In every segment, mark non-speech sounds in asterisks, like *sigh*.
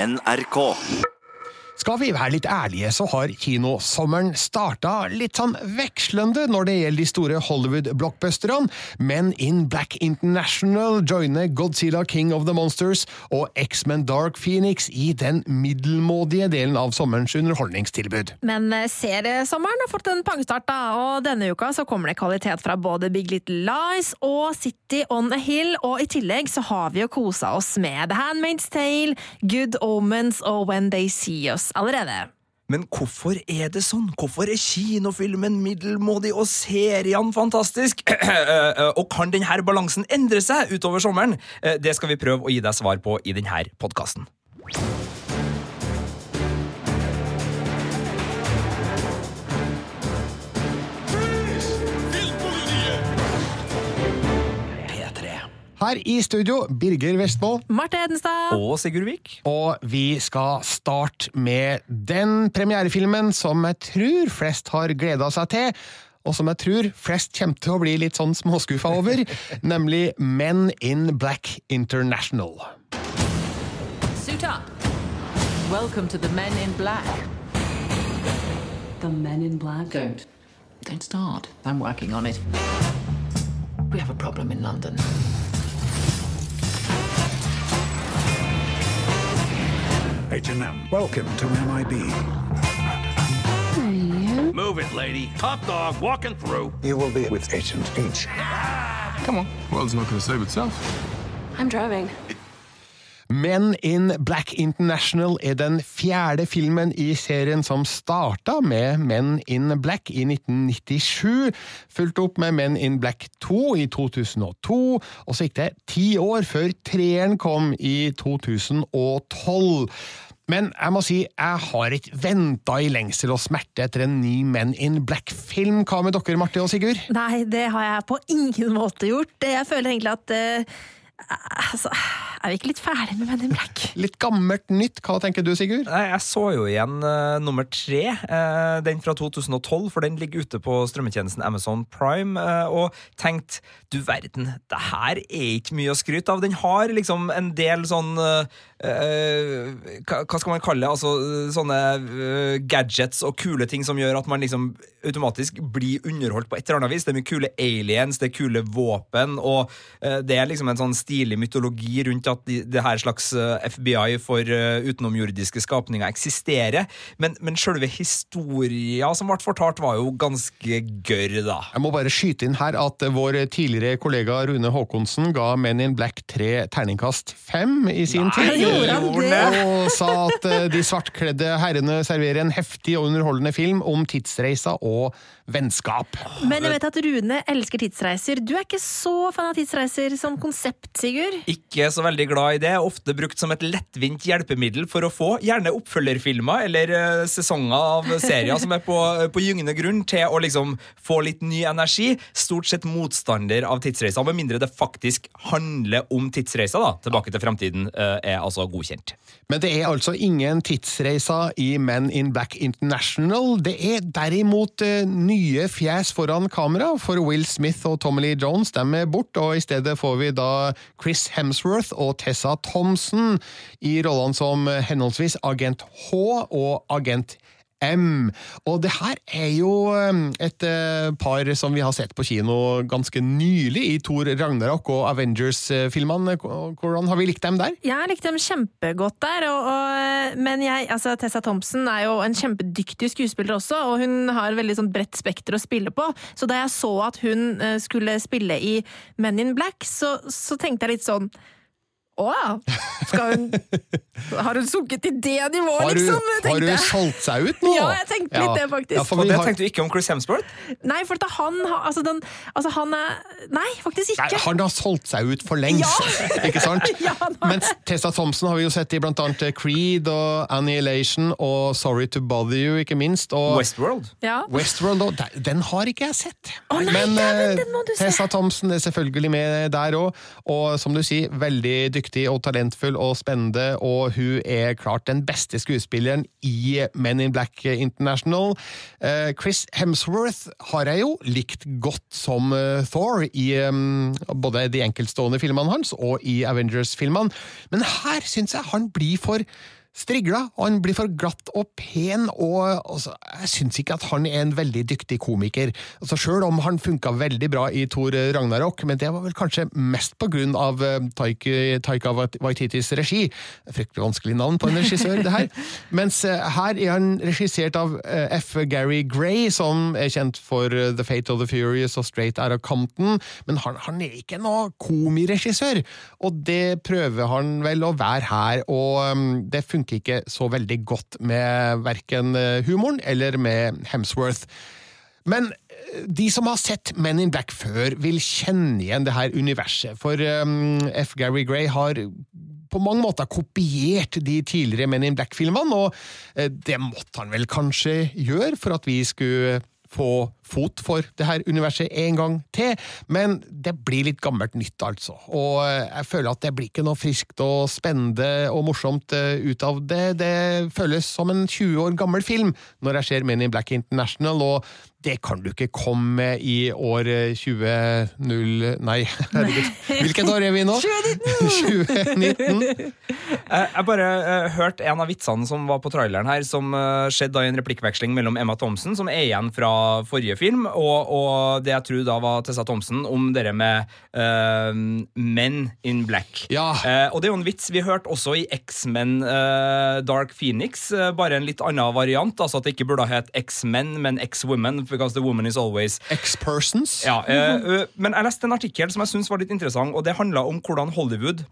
NRK. Skal vi være litt ærlige, så har kinosommeren starta litt sånn vekslende når det gjelder de store Hollywood-blockbusterne. Men in Black International joiner Godzilla King of the Monsters og X-Men Dark Phoenix i den middelmådige delen av sommerens underholdningstilbud. Men eh, seriesommeren har fått en pangstart, da, og denne uka så kommer det kvalitet fra både Big Little Lies og City on a Hill, og i tillegg så har vi jo kosa oss med The Handmaid's Tale, Good Omens og When They See Us allerede. Men hvorfor er det sånn? Hvorfor er kinofilmen middelmådig og seriene fantastisk? *clears throat* og kan denne balansen endre seg utover sommeren? Eh, Det skal vi prøve å gi deg svar på i denne podkasten. Her i studio, Birger Vestmold. Marte Hedenstad! Og Sigurd Vik. Og vi skal starte med den premierefilmen som jeg tror flest har gleda seg til, og som jeg tror flest kommer til å bli litt sånn småskuffa over, *laughs* nemlig Men in Black International. Suit up. Welcome to the Men in Black. The men in black. Don't. Don't start. I'm working on it. We have a problem in London. H&M. Welcome to MIB. Move it, lady. Top dog walking through. You will be with Agent H. Come on. World's not going to save itself. I'm driving. Men in Black International er den fjerde filmen i serien som starta med Men in Black i 1997, fulgt opp med Men in Black 2 i 2002, og så gikk det ti år før treeren kom i 2012. Men jeg må si, jeg har ikke venta i lengsel og smerte etter en ny Men in Black-film. Hva med dere, Marte og Sigurd? Nei, det har jeg på ingen måte gjort. Jeg føler egentlig at uh, Altså, er vi ikke litt ferdig med Men in Black? *laughs* Litt gammelt nytt, hva tenker du, Sigurd? Jeg så jo igjen uh, nummer tre, Uh, den fra 2012, for den ligger ute på strømmetjenesten Amazon Prime, Uh, og tenkte du verden, det her er ikke mye å skryte av. Den har liksom en del sånn hva, skal man kalle det? Altså sånne gadgets og kule ting som gjør at man liksom automatisk blir underholdt på et eller annet vis. Det er mye kule aliens, det er kule våpen, og det er liksom en sånn stilig mytologi rundt at de, det her slags eh, FBI for eh, utenomjordiske skapninger eksisterer. Men, men selve historia som ble fortalt, var jo ganske gørr, da. Jeg må bare skyte inn her at vår tidligere kollega Rune Haakonsen ga Men in Black 3 terningkast 5 i sin tid. gjorde han det? Og sa at eh, de svartkledde herrene serverer en heftig og underholdende film om tidsreisa og vennskap. Men jeg vet at Rune elsker tidsreiser. Du er ikke så fan av tidsreiser som konsept, Sigurd? Ikke så veldig glad i det. Ofte brukt som et lettvint hjelpemiddel for å få gjerne oppfølgerfilmer eller eh, sesonger av serier som er på, på gyngende grunn, til å liksom få litt ny energi. Stort sett motstander av tidsreiser, med mindre det faktisk handler om tidsreiser. da. Tilbake til fremtiden eh, er altså godkjent. Men det er altså ingen tidsreiser i Men in Black International. Det er derimot eh, nye fjes foran kamera, for Will Smith og Tommy Lee Jones de er borte, og i stedet får vi da Chris Hemsworth og Tessa Thompson i rollene som henholdsvis Agent H og Agent M. Og det her er jo eh, et eh, par som vi har sett på kino ganske nylig, i Thor Ragnarok og Avengers-filmene. Hvordan har vi likt dem der? Jeg har likt dem kjempegodt der, og, og, men jeg, altså, Tessa Thompson er jo en kjempedyktig skuespiller også, og hun har veldig sånn bredt spekter å spille på. Så da jeg så at hun eh, skulle spille i Men in Black, så, så tenkte jeg litt sånn å ja! Skal hun *laughs* Har hun sunket til det nivået, Har du, liksom? har jeg. solgt seg ut nå? *laughs* Ja, jeg tenkte litt det, faktisk. Ja, for det har, tenkte du ikke om Chris Hemsworth? Nei, for at han har altså, den, altså han er Nei, faktisk ikke. Nei, han har solgt seg ut for lengst, *laughs* ikke sant? Ja, Mens Tessa Thompson har vi jo sett i blant annet Creed og Annihilation og Sorry to Bother You, ikke minst. Og Westworld. Ja. Westworld, og den har ikke jeg sett. Å nei, Men ja, eh, den må du se. Tessa Thompson er selvfølgelig med der òg, og som du sier, veldig dyktig og talentfull og spennende, og hun er klart den beste skuespilleren i Men in Black International. Eh, Chris Hemsworth har jeg jo likt godt som eh, Thor i eh, både de enkeltstående filmene hans og i Avengers-filmene, men her syns jeg han blir for strigla, og han blir for glatt og pen, og altså, jeg syns ikke at han er en veldig dyktig komiker. Altså, Sjøl om han funka veldig bra i Thor Ragnarok, men det var vel kanskje mest på grunn av uh, Taika, Taika Waititis regi. Fryktelig vanskelig navn på en regissør, det her. *laughs* Mens uh, her er han regissert av uh, F. Gary Gray, som er kjent for The Fate of the Furious og Straight Outta Compton, men han, han er ikke noe komiregissør, og det prøver han vel å være her, og um, det funker ikke så veldig godt med verken eh, humoren eller med Hemsworth. Men eh, de som har sett Men in Black før, vil kjenne igjen det her universet, for um, F. Gary Gray har på mange måter kopiert de tidligere Men in Black-filmene, og det måtte han vel kanskje gjøre for at vi skulle få fot for det her universet en gang til, men det blir litt gammelt nytt, altså. Og eh, jeg føler at det blir ikke noe friskt og spennende og morsomt eh, ut av det. Det føles som en 20 år gammel film når jeg ser Men in Black International, og det kan du ikke komme med i år 20... Nei, *laughs* herregud. Hvilket år er vi nå? *laughs* 2019! Eh, *laughs* Jeg bare eh, hørte en av vitsene som var på traileren her, som eh, skjedde da i en replikkveksling mellom Emma Thompson, som er igjen fra forrige film, og, og det jeg tror da var Tessa Thomsen, om dere med uh, Men in Black. Ja. Uh, og det er jo en vits vi hørte også i X-Men uh, Dark Phoenix, eh, bare en litt annen variant, altså at det ikke burde ha hett X-Men, men X-Women, because the woman is always X-Persons. ja, eh, ø, men jeg leste en artikkel som jeg syns var litt interessant, og det handla om hvordan Hollywood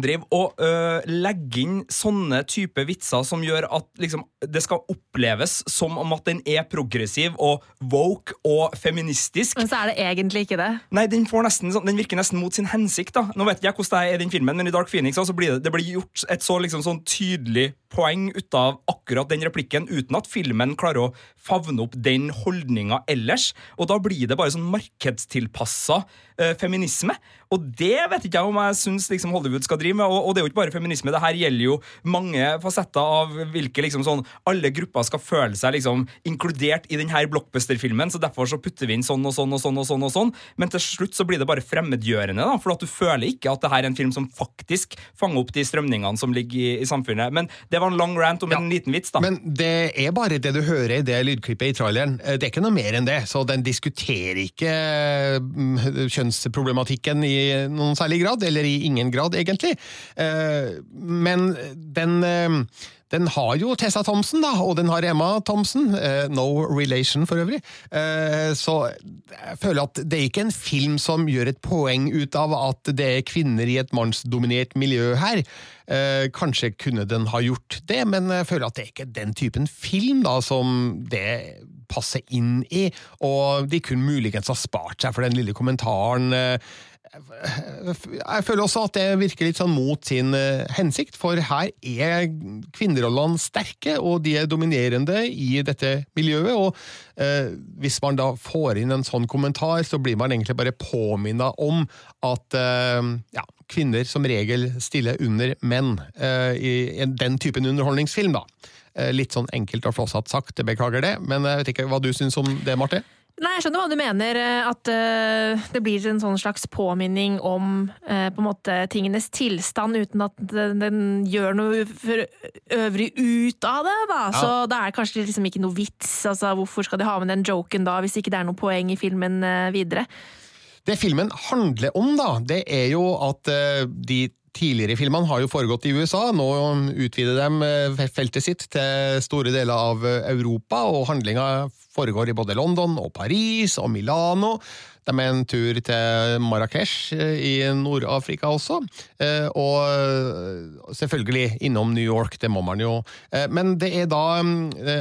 driver og øh, legge inn sånne type vitser som gjør at liksom, det skal oppleves som om at den er progressiv og woke og feministisk. Men så er det egentlig ikke det. Nei, den, får nesten, sånn- den virker nesten mot sin hensikt. da Nå vet jeg hvordan det er i den filmen, men i Dark Phoenix så blir det, det blir gjort et så liksom, sånn tydelig poeng ut av akkurat den replikken, uten at filmen klarer å favne opp den holdninga ellers. Og da blir det bare sånn markedstilpassa eh, feminisme. Og det vet ikke jeg om jeg syns liksom, Hollywood skal drive med. Og, og det er jo ikke bare feminisme, det her gjelder jo mange fasetter av hvilke liksom sånn Alle grupper skal føle seg liksom inkludert i denne blockbuster-filmen, så derfor så putter vi inn sånn og sånn og sånn og sånn. og sånn Men til slutt så blir det bare fremmedgjørende, da, for at du føler ikke at det her er en film som faktisk fanger opp de strømningene som ligger i, i samfunnet. Men det var en lang rant om Ja. en liten vits, da. Men det er bare det du hører i det lydklippet i traileren. Eh, Det er ikke noe mer enn det, så den diskuterer ikke mm, kjønnsproblematikken i noen særlig grad, eller i ingen grad, egentlig. Eh, Men den eh, den har jo Tessa Thompson, da, og den har Emma Thompson. Eh, no relation, for øvrig. Så jeg føler at det er ikke en film som gjør et poeng ut av at det er kvinner i et mannsdominert miljø her. Kanskje kunne den ha gjort det, men jeg føler at det er ikke den typen film da, som det passer inn i. Og de kunne muligens ha spart seg for den lille kommentaren. jeg føler også at det virker litt sånn mot sin eh, hensikt, for her er kvinnerollene sterke, og de er dominerende i dette miljøet. og eh, Hvis man da får inn en sånn kommentar, så blir man egentlig bare påminna om at eh, ja, kvinner som regel stiller under menn eh, i en- den typen underholdningsfilm. da. Eh, Litt sånn enkelt og flåsatt sagt, jeg beklager det, men jeg vet ikke hva du syns om det, Marte? Nei, Jeg skjønner hva du mener. eh, At eh, det blir en sånn slags påminning om eh, på en måte tingenes tilstand, uten at den, den gjør noe for øvrig ut av det. da. Så da er det kanskje liksom ikke noe vits. altså Hvorfor skal de ha med den joken da, hvis ikke det er noe poeng i filmen eh, videre? Det filmen handler om, da, det er jo at eh, de tidligere filmene har jo foregått i USA. Nå utvider de eh, feltet sitt til store deler av eh, Europa, og handlinga foregår i både London og Paris og Milano. De er en tur til Marrakech eh, i Nord-Afrika også, eh, og eh, selvfølgelig innom New York, det må man jo. Men det er da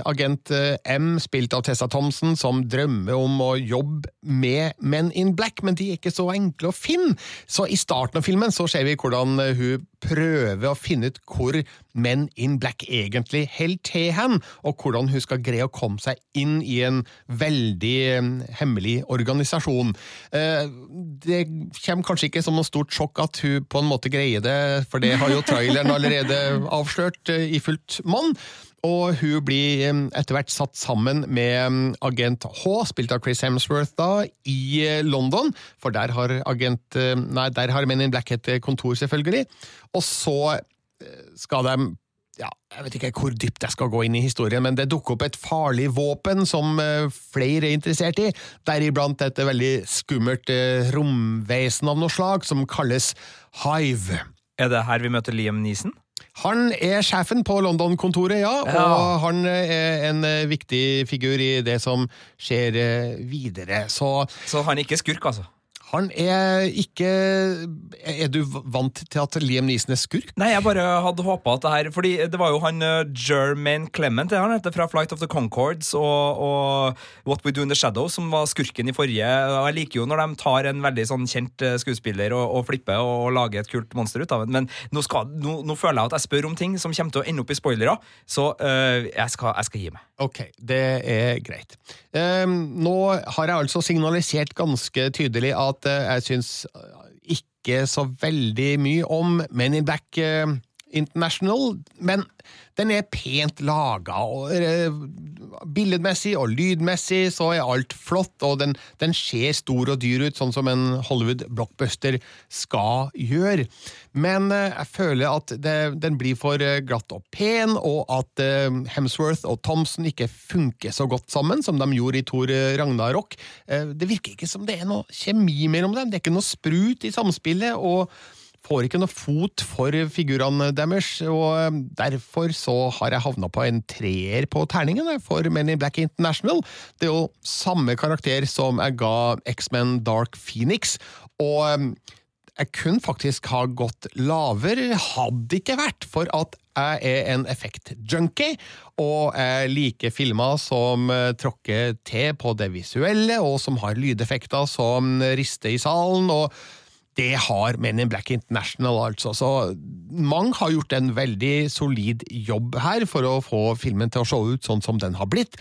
agent M, spilt av Tessa Thompson, som drømmer om å jobbe med Men in Black, men de er ikke så enkle å finne. Så i starten av filmen så ser vi hvordan hun prøver å finne ut hvor Men in Black egentlig holder til hen, og hvordan hun skal greie å komme seg inn i en veldig hemmelig organisasjon. Eh, Det kommer kanskje ikke som noe stort sjokk at hun på en måte greier det, for det har jo traileren allerede avslørt eh, i fullt monn. Og hun blir etter hvert satt sammen med agent H, spilt av Chris Hemsworth, da, i eh, London. For der har agent Nei, der har Men in Black et kontor, selvfølgelig. Og så eh, skal de ja, Jeg vet ikke hvor dypt jeg skal gå inn i historien, men det dukker opp et farlig våpen som eh, flere er interessert i, deriblant et veldig skummelt romvesen av noe slag som kalles Hive. Er det her vi møter Liam Neeson? Han er sjefen på London-kontoret, ja, Ja. og han er en eh, viktig figur i det som skjer eh, videre. Så Så han er ikke skurk, altså? Han er ikke Er du vant til at Liam Neeson er skurk? Nei, jeg bare hadde håpa at det her Fordi det var jo han German Clement, det han heter, fra Flight of the Concords og, og What We Do In The Shadow, som var skurken i forrige. Jeg liker jo når de tar en veldig sånn kjent eh, skuespiller og, og flipper og, og lager et kult monster ut av det. Men nå, skal, nå, nå føler jeg at jeg spør om ting som kommer til å ende opp i spoilere, så eh, jeg, skal, jeg skal gi meg. Ok, det er greit. Um, nå har jeg altså signalisert ganske tydelig at eh, jeg syns ikke så veldig mye om Men in Black eh, International, men den er pent laga, eh, billedmessig og lydmessig så er alt flott, og den, den ser stor og dyr ut, sånn som en Hollywood-blockbuster skal gjøre. Men eh, jeg føler at det, den blir for eh, glatt og pen, og at Hemsworth og Thompson ikke funker så godt sammen som de gjorde i Thor Ragnarok. Det virker ikke som det er noe kjemi mellom dem, det er ikke noe sprut i samspillet. og får ikke noe fot for figurene deres, og eh, derfor så har jeg havna på en treer på terningen for Men in Black International. Det er jo samme karakter som jeg ga X-Men Dark Phoenix, og eh, jeg kunne faktisk ha gått lavere, hadde ikke vært for at jeg er en effektjunkie, og jeg liker filmer som eh, tråkker til på det visuelle, og som har lydeffekter som rister i salen. og det har Men in Black International, altså. Så mange har gjort en veldig solid jobb her for å få filmen til å se ut sånn som den har blitt.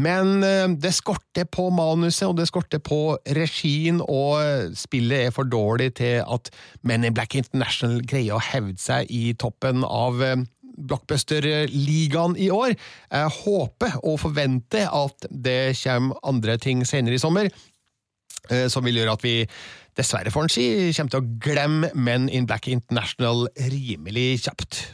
Men eh, det skorter på manuset, og det skorter på regien, og eh, spillet er for dårlig til at Men in Black International greier å hevde seg i toppen av eh, blockbuster-ligaen i år. Jeg håper og forventer at det kommer andre ting senere i sommer, som vil gjøre at vi dessverre, får en si, kommer til å glemme Men in Black International rimelig kjapt.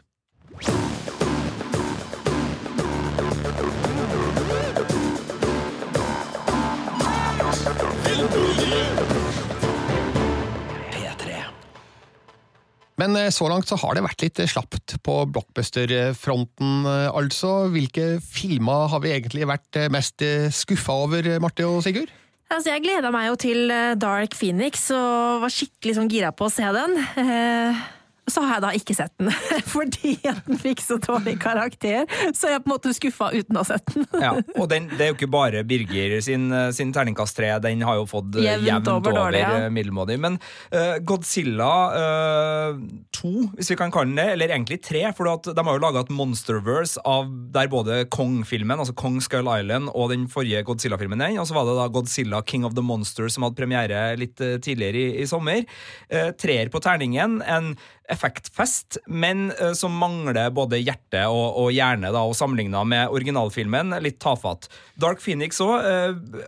Men eh, så langt så har det vært litt slapt på blockbuster-fronten, eh, altså. Hvilke filmer har vi egentlig vært eh, mest skuffa over, Marte og Sigurd? Altså, jeg gleda meg jo til eh, Dark Phoenix og var skikkelig sånn gira på å se den. Eh, så har jeg da ikke sett den, *laughs* fordi at den fikk så dårlig karakter. Så jeg er på en måte skuffa uten å ha sett den. Ja, *laughs* og den, det er jo ikke bare Birger sin, sin terningkast tre, den har jo fått eh, Jevnt jevnt, over over, dårlig, ja. eh, middelmådig. Men uh, Godzilla uh, 2, hvis vi kan kalle den det, eller egentlig 3, for de har jo laga et Monsterverse av der både Kong-filmen, altså Kong Skull Island, og den forrige Godzilla-filmen er, og så var det da Godzilla King of the Monsters som hadde premiere litt eh, tidligere i, i sommer. Uh, treer på terningen. en effektfest, men uh, som mangler både hjerte og, og hjerne, da, og sammenligna med originalfilmen, litt tafatt. Dark Phoenix òg,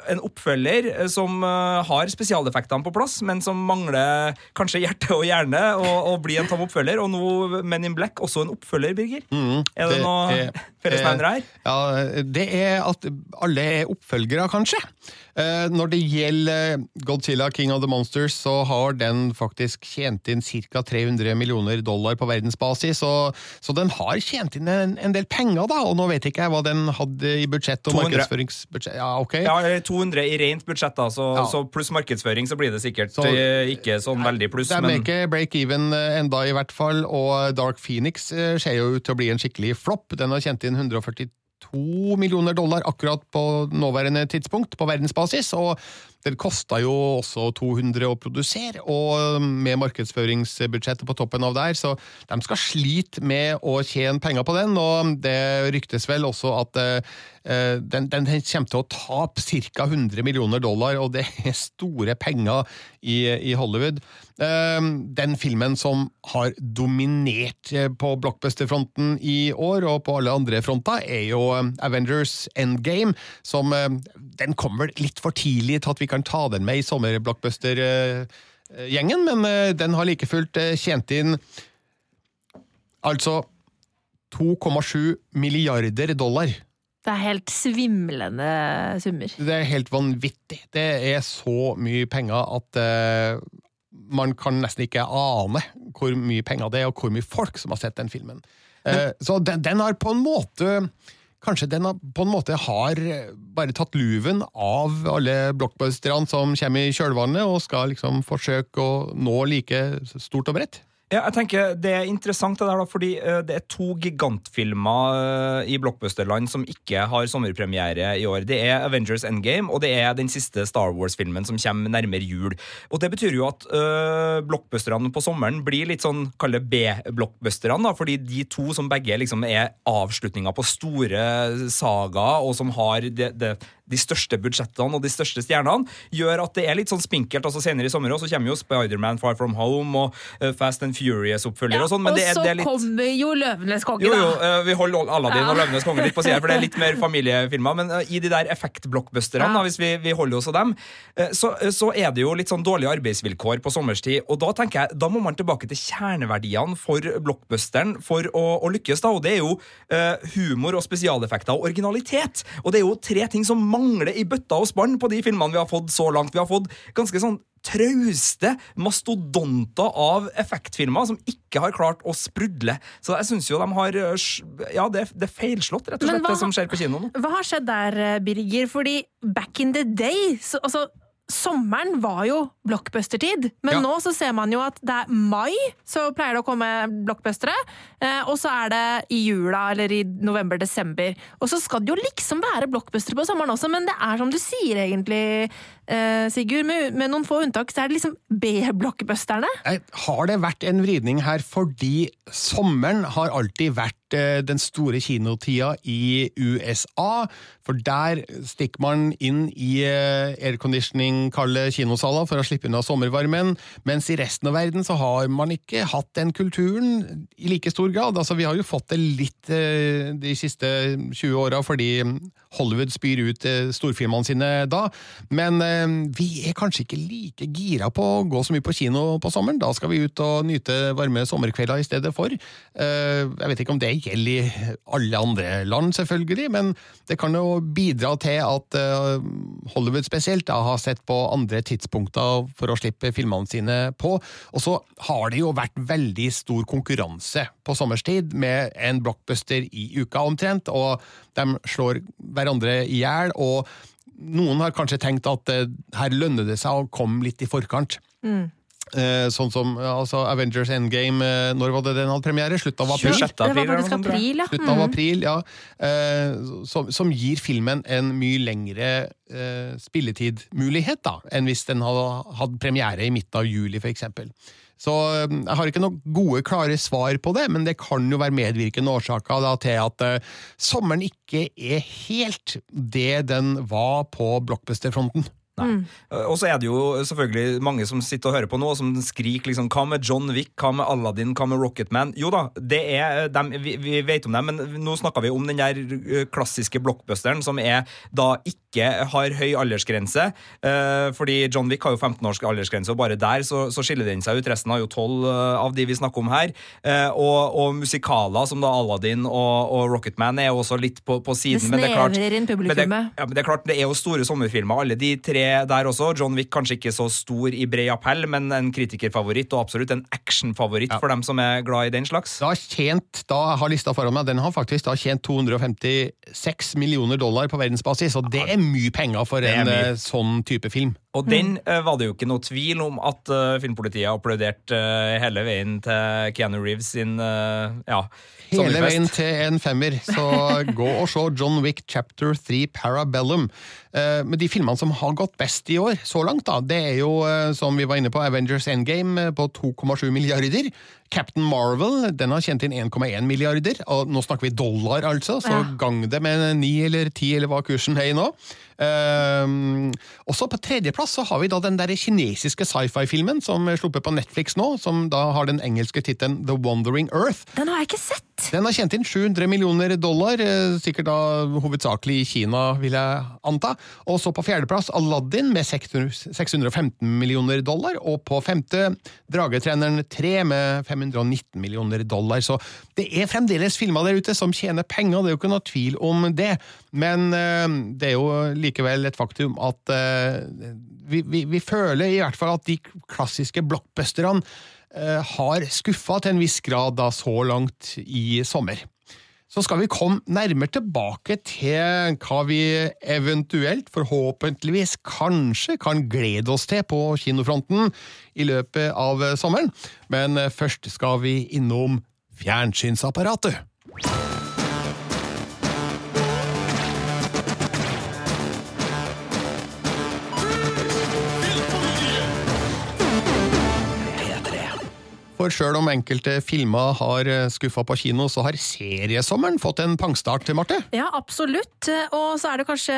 en oppfølger eh, som uh, har spesialeffektene på plass, men som mangler kanskje hjerte og hjerne, og, og blir en tom oppfølger. Og nå Men in Black, også en oppfølger, Birger. er det, noe er- fellesnevnere her? Ja, det er at alle er oppfølgere, kanskje. Eh, Når det gjelder Godzilla King of the Monsters, så har den faktisk tjent inn ca. 300 millioner dollar på verdensbasis, så, så den har tjent inn en, en del penger, da. Og nå vet ikke jeg hva den hadde i budsjett og 200. markedsføringsbudsjett. Ja, okay. Ja, 200 i rent budsjett, da, så, Ja. så pluss markedsføring, så blir det sikkert Så- eh, ikke sånn veldig pluss. Det er men- ikke break-even eh, enda, i hvert fall, og Dark Phoenix eh, ser jo ut til å bli en skikkelig flopp. Den har tjent inn 142 millioner dollar akkurat på nåværende tidspunkt, på verdensbasis, og den kosta jo også 200 å produsere, og med markedsføringsbudsjettet på toppen av der, så de skal slite med å tjene penger på den, og det ryktes vel også at eh, den, den kommer til å tape ca. 100 millioner dollar, og det er store penger i, i Hollywood. Eh, Den filmen som har dominert på blockbuster-fronten i år, og på alle andre fronter, er jo Avengers Endgame, som eh, Den kom vel litt for tidlig til at vi kan ta den med i sommerblockbuster-gjengen, men eh, den har like fullt eh, tjent inn Altså 2,7 milliarder dollar. Det er helt svimlende summer. Det er helt vanvittig. Det er så mye penger at uh, man kan nesten ikke ane hvor mye penger det er, og hvor mye folk som har sett den filmen. Uh, så den, den har på en måte Kanskje den på en måte har bare tatt luven av alle blockbusterne som kommer i kjølvannet, og skal liksom forsøke å nå like stort og bredt. Ja, jeg tenker Det er interessant, det der da, fordi eh, det er to gigantfilmer eh, i blockbusterland som ikke har sommerpremiere i år. Det er Avengers Endgame, og det er den siste Star Wars-filmen som kommer nærmere jul. Og Det betyr jo at øh, blockbusterne på sommeren blir litt sånn, kall B-blockbusterne, da, fordi de to som begge liksom er avslutninger på store sagaer, og som har det, det de største budsjettene og de største stjernene, gjør at det er litt sånn spinkelt. altså Senere i sommer også, kommer jo Spiderman Far From Home og uh, Fast and Furious-oppfølger og sånn. men og det er, så det er litt... kommer jo Løvenes konge, Jo, jo, da. eh, vi holder Aladdin Ja. og Løvenes konge litt på sida, for det er litt mer familiefilmer. Men eh, i de der effektblockbusterne, Ja. hvis vi, vi holder oss av dem, eh, så, så er det jo litt sånn dårlige arbeidsvilkår på sommerstid. Og da tenker jeg, da må man tilbake til kjerneverdiene for blockbusteren for å, å lykkes. da, Og det er jo eh, humor og spesialeffekter og originalitet. Og det er jo tre ting som mangler i bøtta og spann på de filmene vi har fått så langt. Vi har fått ganske sånn trauste mastodonter av effektfilmer som ikke har klart å sprudle. Så jeg syns jo de har eh, Ja, det, er- det feilslått, rett og slett, hva- det som skjer på kino nå. Hva har skjedd der, eh, Birger? Fordi back in the day så, altså, Sommeren var jo blockbuster-tid, men Ja. nå så ser man jo at det er mai, så pleier det å komme blockbustere, eh, og så er det i jula eller i november-desember. Og så skal det jo liksom være blockbustere på sommeren også, men det er som du sier egentlig, eh, Sigurd, med, med noen få unntak, så er det liksom B-blockbusterne. Har det vært en vridning her fordi sommeren har alltid vært eh, den store kinotida i USA? For der stikker man inn i eh, airconditioning-kalde kinosaler for å slippe unna sommervarmen, mens i resten av verden så har man ikke hatt den kulturen i like stor grad. Altså, vi har jo fått det litt eh, de siste 20 åra fordi Hollywood spyr ut eh, storfilmene sine da, men eh, vi er kanskje ikke like gira på å gå så mye på kino på sommeren. Da skal vi ut og nyte varme sommerkvelder i stedet for. Eh, Jeg vet ikke om det gjelder i alle andre land, selvfølgelig, men det kan jo bidra til at eh, Hollywood spesielt har sett på andre tidspunkter for å slippe filmene sine på. Og så har det jo vært veldig stor konkurranse på sommerstid med en blockbuster i uka omtrent, og de slår hverandre i hjel. og noen har kanskje tenkt at eh, her lønner det seg å komme litt i forkant. Eh, sånn som altså Avengers Endgame, eh, når var det den hadde premiere? Slutt av april? 26. Det var faktisk jeg. april, ja. Slutt av Mm. april, ja. Eh, som, som gir filmen en mye lengre eh, spilletidmulighet da, enn hvis den hadde hatt premiere i midten av juli, for eksempel. Så eh, jeg har ikke noen gode, klare svar på det, men det kan jo være medvirkende årsaker da, til at uh, sommeren ikke er helt det den var på blockbuster-fronten. Eh, Og så er det jo selvfølgelig mange som sitter og hører på nå, som skriker liksom Hva med John Wick, hva med Aladdin, hva med Rocketman? Jo da, det er dem, vi, vi vet om dem, men nå snakker vi om den der eh, klassiske blockbusteren som er da ikke har høy aldersgrense. eh, fordi John Wick har jo 15 års aldersgrense, og bare der så, så skiller den seg ut. Resten har jo 12 eh, av de vi snakker om her. Eh, og, og musikaler som da Aladdin og, og Rocketman er jo også litt på, på siden. Det er snevrer inn men det, publikummet. ja, men det er klart, det er jo store sommerfilmer, alle de tre der også. John Wick kanskje ikke så stor i bred appell, men en kritikerfavoritt, og absolutt en actionfavoritt for dem som er glad i den slags. Da har tjent, da har lista foran meg, den har faktisk da tjent 256 millioner dollar på verdensbasis, og det er mye penger for en mye. eh, sånn type film. Og den eh, var det jo ikke noe tvil om at eh, filmpolitiet applauderte eh, hele veien til Keanu Reeves sin ja, Hele veien til en femmer, så *laughs* gå og se John Wick Chapter 3 Parabellum. Men de filmene som har gått best i år, så langt, da, det er jo, som vi var inne på, Avengers Endgame på 2,7 milliarder. Captain Marvel den har tjent inn 1,1 milliarder, og nå snakker vi dollar, altså, så Ja. gang det med 9 eller 10 eller hva kursen er i nå. Um, også på tredjeplass så har vi da den der kinesiske sci-fi-filmen som er sluppet på Netflix nå, som da har den engelske tittelen The Wandering Earth. Den har jeg ikke sett! Den har tjent inn 700 millioner dollar, eh, sikkert da hovedsakelig i Kina, vil jeg anta. Og så på fjerdeplass Aladdin med 615 millioner dollar, og på femte Dragetreneren 3 med 519 millioner dollar. Så det er fremdeles filmer der ute som tjener penger, det er jo ikke noe tvil om det. Men eh, det er jo likevel et faktum at eh, vi, vi, vi føler i hvert fall at de klassiske blockbusterne eh, har skuffa til en viss grad da så langt i sommer. Så skal vi komme nærmere tilbake til hva vi eventuelt, forhåpentligvis, kanskje kan glede oss til på kinofronten i løpet av sommeren. Men først skal vi innom fjernsynsapparatet. For sjøl om enkelte filmer har skuffa på kino, så har seriesommeren fått en pangstart, Marte. Ja, absolutt. Og så er det kanskje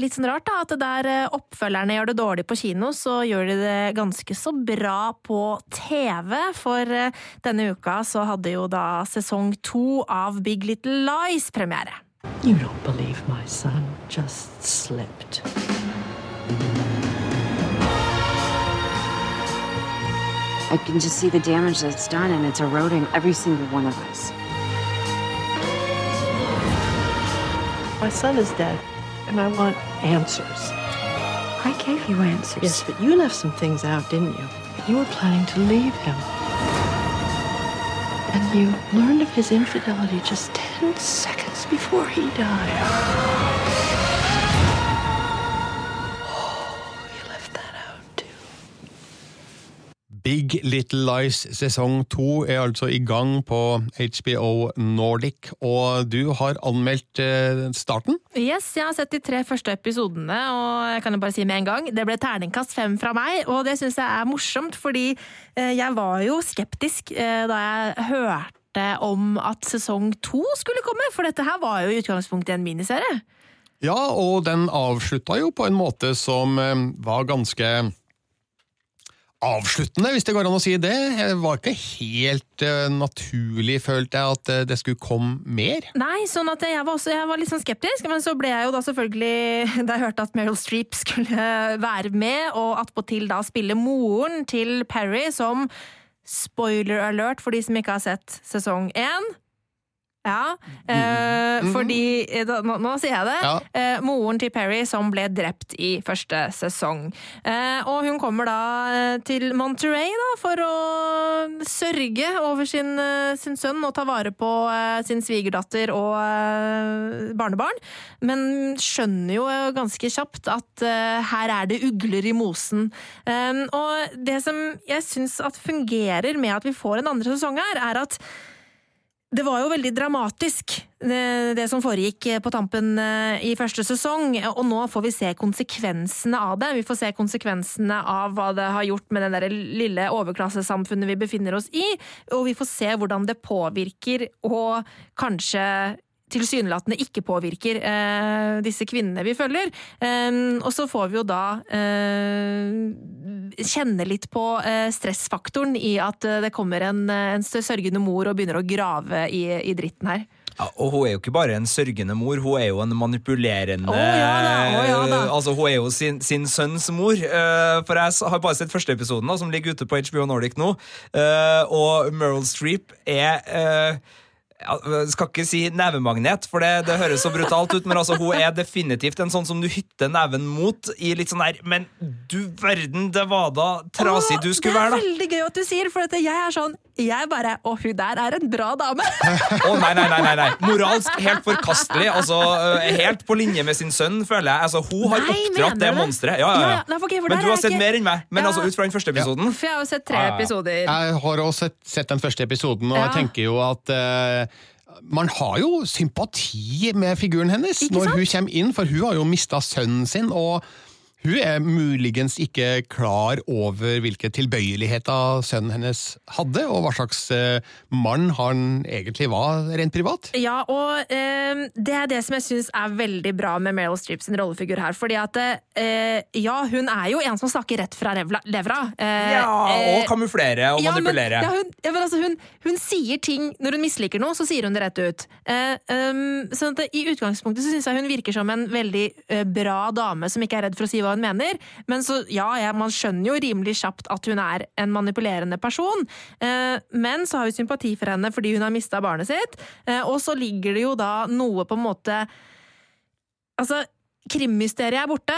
litt sånn rart da, at der oppfølgerne gjør det dårlig på kino, så gjør de det ganske så bra på TV. For denne uka så hadde jo da sesong to av Big Little Lies premiere. You don't believe my son just slipped. I can just see the damage that's done, and it's eroding every single one of us. My son is dead, and I want answers. I gave you answers. Yes, but you left some things out, didn't you? You were planning to leave him. And you learned of his infidelity just 10 seconds before he died. Big Little Lies sesong to er altså i gang på HBO Nordic, og du har anmeldt eh, starten? Yes, jeg har sett de tre første episodene, og jeg kan jo bare si med en gang, det ble terningkast fem fra meg, og det syns jeg er morsomt, fordi eh, jeg var jo skeptisk eh, da jeg hørte om at sesong to skulle komme, for dette her var jo i utgangspunktet en miniserie. Ja, og den avslutta jo på en måte som var ganske avsluttende, hvis det går an å si det. Det var ikke helt eh, naturlig, følte jeg, at eh, det skulle komme mer. Nei, sånn at jeg var, også, jeg var litt sånn skeptisk, men så ble jeg jo da selvfølgelig *laughs* Da jeg hørte at Meryl Streep skulle *laughs* være med, og attpåtil da spille moren til Perry som Spoiler alert for de som ikke har sett sesong én. Ja, eh, fordi da, nå, nå sier jeg det. Ja. Eh, moren til Perry som ble drept i første sesong. Eh, og hun kommer da eh, til Monterey da, for å sørge over sin, eh, sin sønn og ta vare på eh, sin svigerdatter og eh, barnebarn. Men skjønner jo eh, ganske kjapt at eh, her er det ugler i mosen. Eh, og det som jeg syns fungerer med at vi får en andre sesong her, er at det var jo veldig dramatisk, det, som foregikk på tampen eh, i første sesong, og nå får vi se konsekvensene av det. Vi får se konsekvensene av hva det har gjort med det lille overklassesamfunnet vi befinner oss i, og vi får se hvordan det påvirker og kanskje tilsynelatende ikke påvirker eh, disse kvinnene vi følger. Eh, og så får vi jo da eh, kjenne litt på eh, stressfaktoren i at eh, det kommer en, en sørgende mor og begynner å grave i, i dritten her. Ja, og hun er jo ikke bare en sørgende mor, hun er jo en manipulerende oh, ja da, oh, ja da. Altså, Hun er jo sin, sin sønns mor. for jeg har bare sett første episoden, da, som ligger ute på HBO Nordic nå. og Meryl Streep er jeg skal ikke si nevemagnet, for det, det høres så brutalt ut, men altså, hun er definitivt en sånn som du hytter neven mot i litt sånn her Men du verden, det var da trasig du skulle være, Det er veldig gøy at du sier, for at jeg er sånn Jeg bare Å, hun der er en bra dame! *laughs* Å nei, nei, nei, nei, nei. Moralsk helt forkastelig. Altså, øh, helt på linje med sin sønn, føler jeg. Altså, hun har Nei, oppdratt det monsteret. Ja, ja, Ja, nei, okay, Men du har sett ikke- mer enn meg. Men Ja. altså, ut fra den første episoden For jeg har jo sett tre Ja, ja. episoder. Jeg har også sett, sett den første episoden, og Ja. jeg tenker jo at uh man har jo sympati med figuren hennes når hun kommer inn, for hun har jo mista sønnen sin. og Hun er muligens ikke klar over hvilke tilbøyeligheter sønnen hennes hadde, og hva slags eh, mann han egentlig var rent privat. Ja, og eh, det er det som jeg syns er veldig bra med Meryl Streep sin rollefigur her. Fordi at eh, ja, hun er jo en som snakker rett fra levra. Eh, Ja, og eh, kamuflere og ja, men- manipulere. Ja, hun, ja, men altså, hun, hun sier ting Når hun misliker noe, så sier hun det rett ut. Eh, um, sånn at I utgangspunktet så syns jeg hun virker som en veldig eh, bra dame som ikke er redd for å si hva hun mener. Men så, ja, ja, man skjønner jo rimelig kjapt at hun er en manipulerende person. Eh, men så har vi sympati for henne fordi hun har mista barnet sitt. Eh, og så ligger det jo da noe på en måte Altså, krimmysteriet er borte,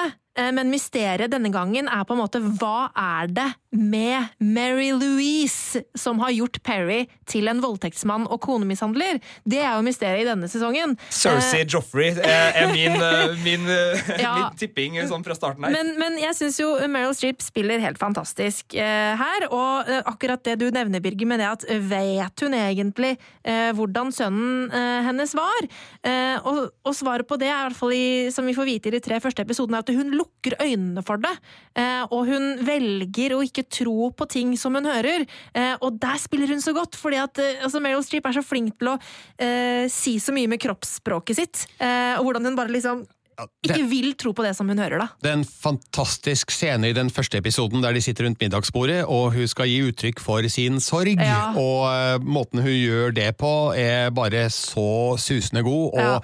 men mysteriet denne gangen er på en måte hva er det med Mary Louise som har gjort Perry til en voldtektsmann og konemishandler? Det er jo mysteriet i denne sesongen. Cersei Eh, Joffrey er, er min, eh, *laughs* min, eh, *laughs* Ja. min tipping sånn fra starten her. Men, men jeg syns jo Meryl Streep spiller helt fantastisk eh, her. Og eh, akkurat det du nevner, Birger, med det at eh, vet hun egentlig eh, hvordan sønnen eh, hennes var? Eh, og, og svaret på det er i hvert fall i, som vi får vite i de tre første episodene, er at hun lukker øynene for det. Eh, og hun velger å ikke tro på ting som hun hører. Eh, og der spiller hun så godt, fordi at eh, altså Meryl Streep er så flink til å eh, si så mye med kroppsspråket sitt. Eh, og hvordan hun bare liksom ikke vil tro på det som hun hører, da. Det er en fantastisk scene i den første episoden der de sitter rundt middagsbordet, og hun skal gi uttrykk for sin sorg. Ja. Og uh, måten hun gjør det på, er bare så susende god. og Ja.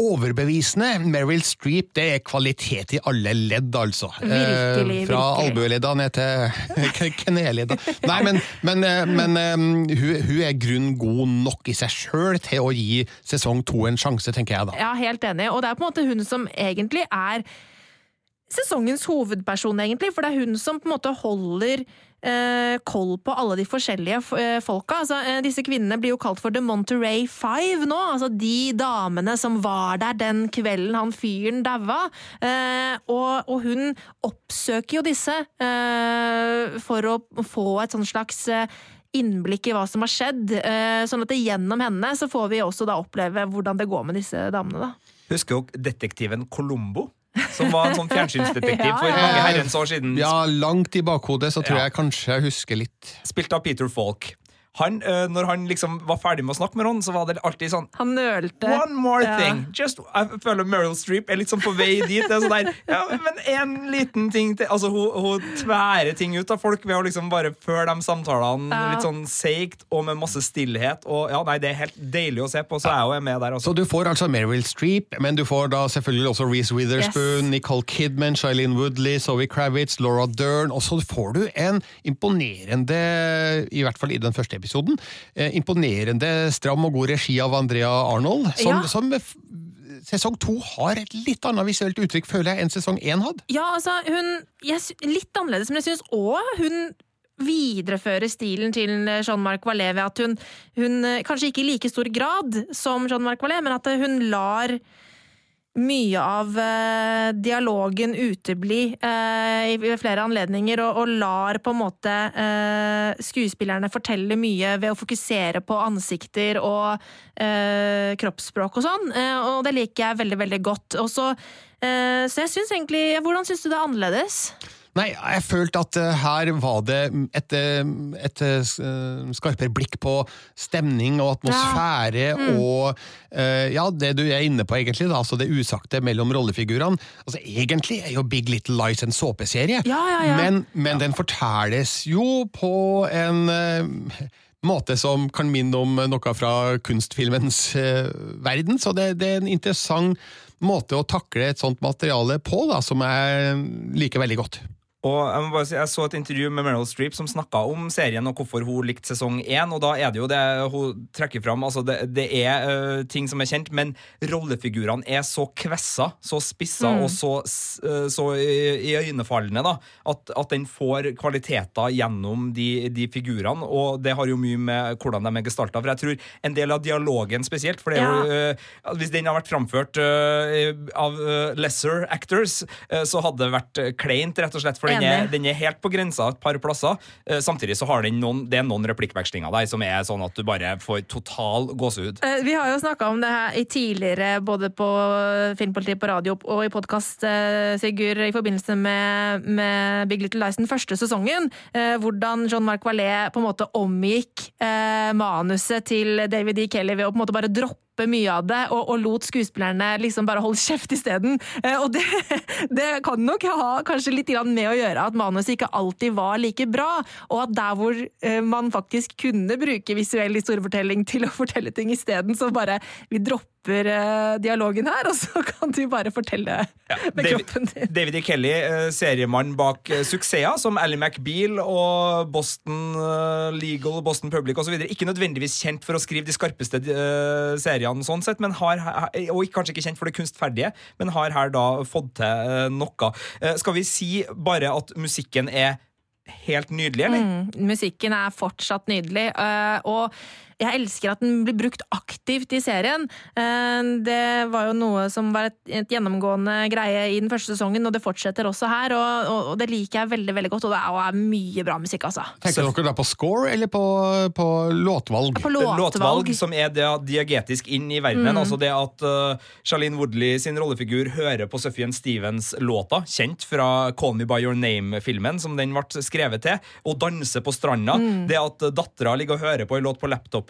Overbevisende. Meryl Streep, det er kvalitet i alle ledd, altså. Virkelig, Eh, Fra albueledda ned til *laughs* kneledda. Nei, men, men, eh, men eh, hun, hun er grunn god nok i seg sjøl til å gi sesong to en sjanse, tenker jeg da. Ja, helt enig. Og det er på en måte hun som egentlig er sesongens hovedperson, egentlig. For det er hun som på en måte holder eh, koll på alle de forskjellige eh, folka. Altså, eh, disse kvinnene blir jo kalt for The Monterey Five nå. Altså de damene som var der den kvelden han fyren daua. Eh, og, og hun oppsøker jo disse eh, for å få et sånn slags eh, innblikk i hva som har skjedd. Sånn at gjennom henne så får vi også da oppleve hvordan det går med disse damene. da. Husker dere detektiven Colombo? Som var en sånn fjernsynsdetektiv *laughs* Ja, for ja, mange herrens år siden. Ja, langt i bakhodet så tror Ja. jeg kanskje jeg husker litt. Spilt av Peter Falk. Han, øh, når han liksom var ferdig med å snakke med Ron, så var det alltid sånn Han nølte. One more Ja. thing! Just, jeg føler Meryl Streep er litt sånn på vei dit. Det er sånn der, ja, men en liten ting til Altså, hun, hun tværer ting ut av folk ved å liksom bare føre de samtalene Ja. litt sånn seigt og med masse stillhet. Og ja, nei, Det er helt deilig å se på, så jeg er jo med der også. Så du får altså Meryl Streep, men du får da selvfølgelig også Reece Witherspoon, Yes. Nicole Kidman, Shailene Woodley, Zoe Kravitz, Laura Dern, og så får du en imponerende, i hvert fall i den første episoden, eh, imponerende stram og god regi av Andrea Arnold, som, Ja. som sesong to har et litt annet visuelt uttrykk, føler jeg, enn sesong én hadde. Ja, altså, hun jeg, Litt annerledes, men jeg syns òg hun viderefører stilen til Jean-Marc Valais ved at hun, hun eh, Kanskje ikke i like stor grad som Jean-Marc Valais, men at eh, hun lar mye av eh, dialogen utebli eh, ved flere anledninger, og, og lar på en måte eh, skuespillerne fortelle mye ved å fokusere på ansikter og eh, kroppsspråk og sånn, eh, og det liker jeg veldig, veldig godt. Også, eh, så jeg syns egentlig Hvordan syns du det er annerledes? Nei, jeg følte at eh, her var det et, eh, et eh, skarpere blikk på stemning og atmosfære Mm. og ja, det du er inne på egentlig, da, altså det usagte mellom rollefigurene. Altså Egentlig er jo Big Little Lies en såpeserie, Ja, ja, ja. men, men den fortelles jo på en måte som kan minne om noe fra kunstfilmens verden, så det, det er en interessant måte å takle et sånt materiale på, da, som jeg liker veldig godt. Og Jeg må bare si, jeg så et intervju med Meryl Streep som snakka om serien og hvorfor hun likte sesong én. Og da er det jo det hun trekker fram. Altså det, det er uh, ting som er kjent, men rollefigurene er så kvessa, så spissa Mm. og så, øh, så iøynefallende da, at, at den får kvaliteter gjennom de, de figurene. Og det har jo mye med hvordan de er gestalta. For jeg tror en del av dialogen spesielt, for det er jo uh, Hvis den har vært framført av lesser actors, så hadde det vært kleint, rett og slett. For den er, den er helt på grensa et par plasser. Eh, samtidig så har den noen, det er noen replikkvekslinger der som er sånn at du bare får total gåsehud. Eh, Vi har jo snakka om det her i tidligere, både på Filmpolitiet på radio og i podkast, Sigurd, i forbindelse med, med Big Little Lies den første sesongen. eh, Hvordan Jean-Marc Valais på en måte omgikk eh, manuset til David E. Kelly ved å på en måte bare droppe mye av det, og, og lot skuespillerne liksom bare holde kjeft isteden. Eh, og det, *laughs* det kan nok ha kanskje litt med å gjøre at manuset ikke alltid var like bra, og at der hvor eh, man faktisk kunne bruke visuell historiefortelling til å fortelle ting isteden, så bare vi dropper eh, dialogen her, *laughs* og så kan du bare fortelle med David, kroppen din. David E. Kelly, seriemannen seriemann bak eh, suksesser som Ally McBeal og Boston eh, Legal, Boston Public osv. Ikke nødvendigvis kjent for å skrive de skarpeste eh, seriene, sånn sett, men har, og kanskje ikke kjent for det kunstferdige, men har her da fått til eh, noe. Eh, Skal vi si bare at musikken er helt nydelig, eller? Mm, musikken er fortsatt nydelig, og jeg elsker at den blir brukt aktivt i serien. Eh, Det var jo noe som var et, et gjennomgående greie i den første sesongen, og det fortsetter også her, og, og, og det liker jeg veldig veldig godt, og det er, og er mye bra musikk, altså. Tenker dere da på score eller på, på låtvalg? På låtvalg. låtvalg som er det diagetisk inn i verdenen. Mm. Altså det at uh, Charlene Woodley sin rollefigur hører på Sufjan Stevens-låta, kjent fra Call Me By Your Name-filmen, som den ble skrevet til, og danser på stranda. Mm. Det at uh, dattera ligger og hører på en låt på laptopen,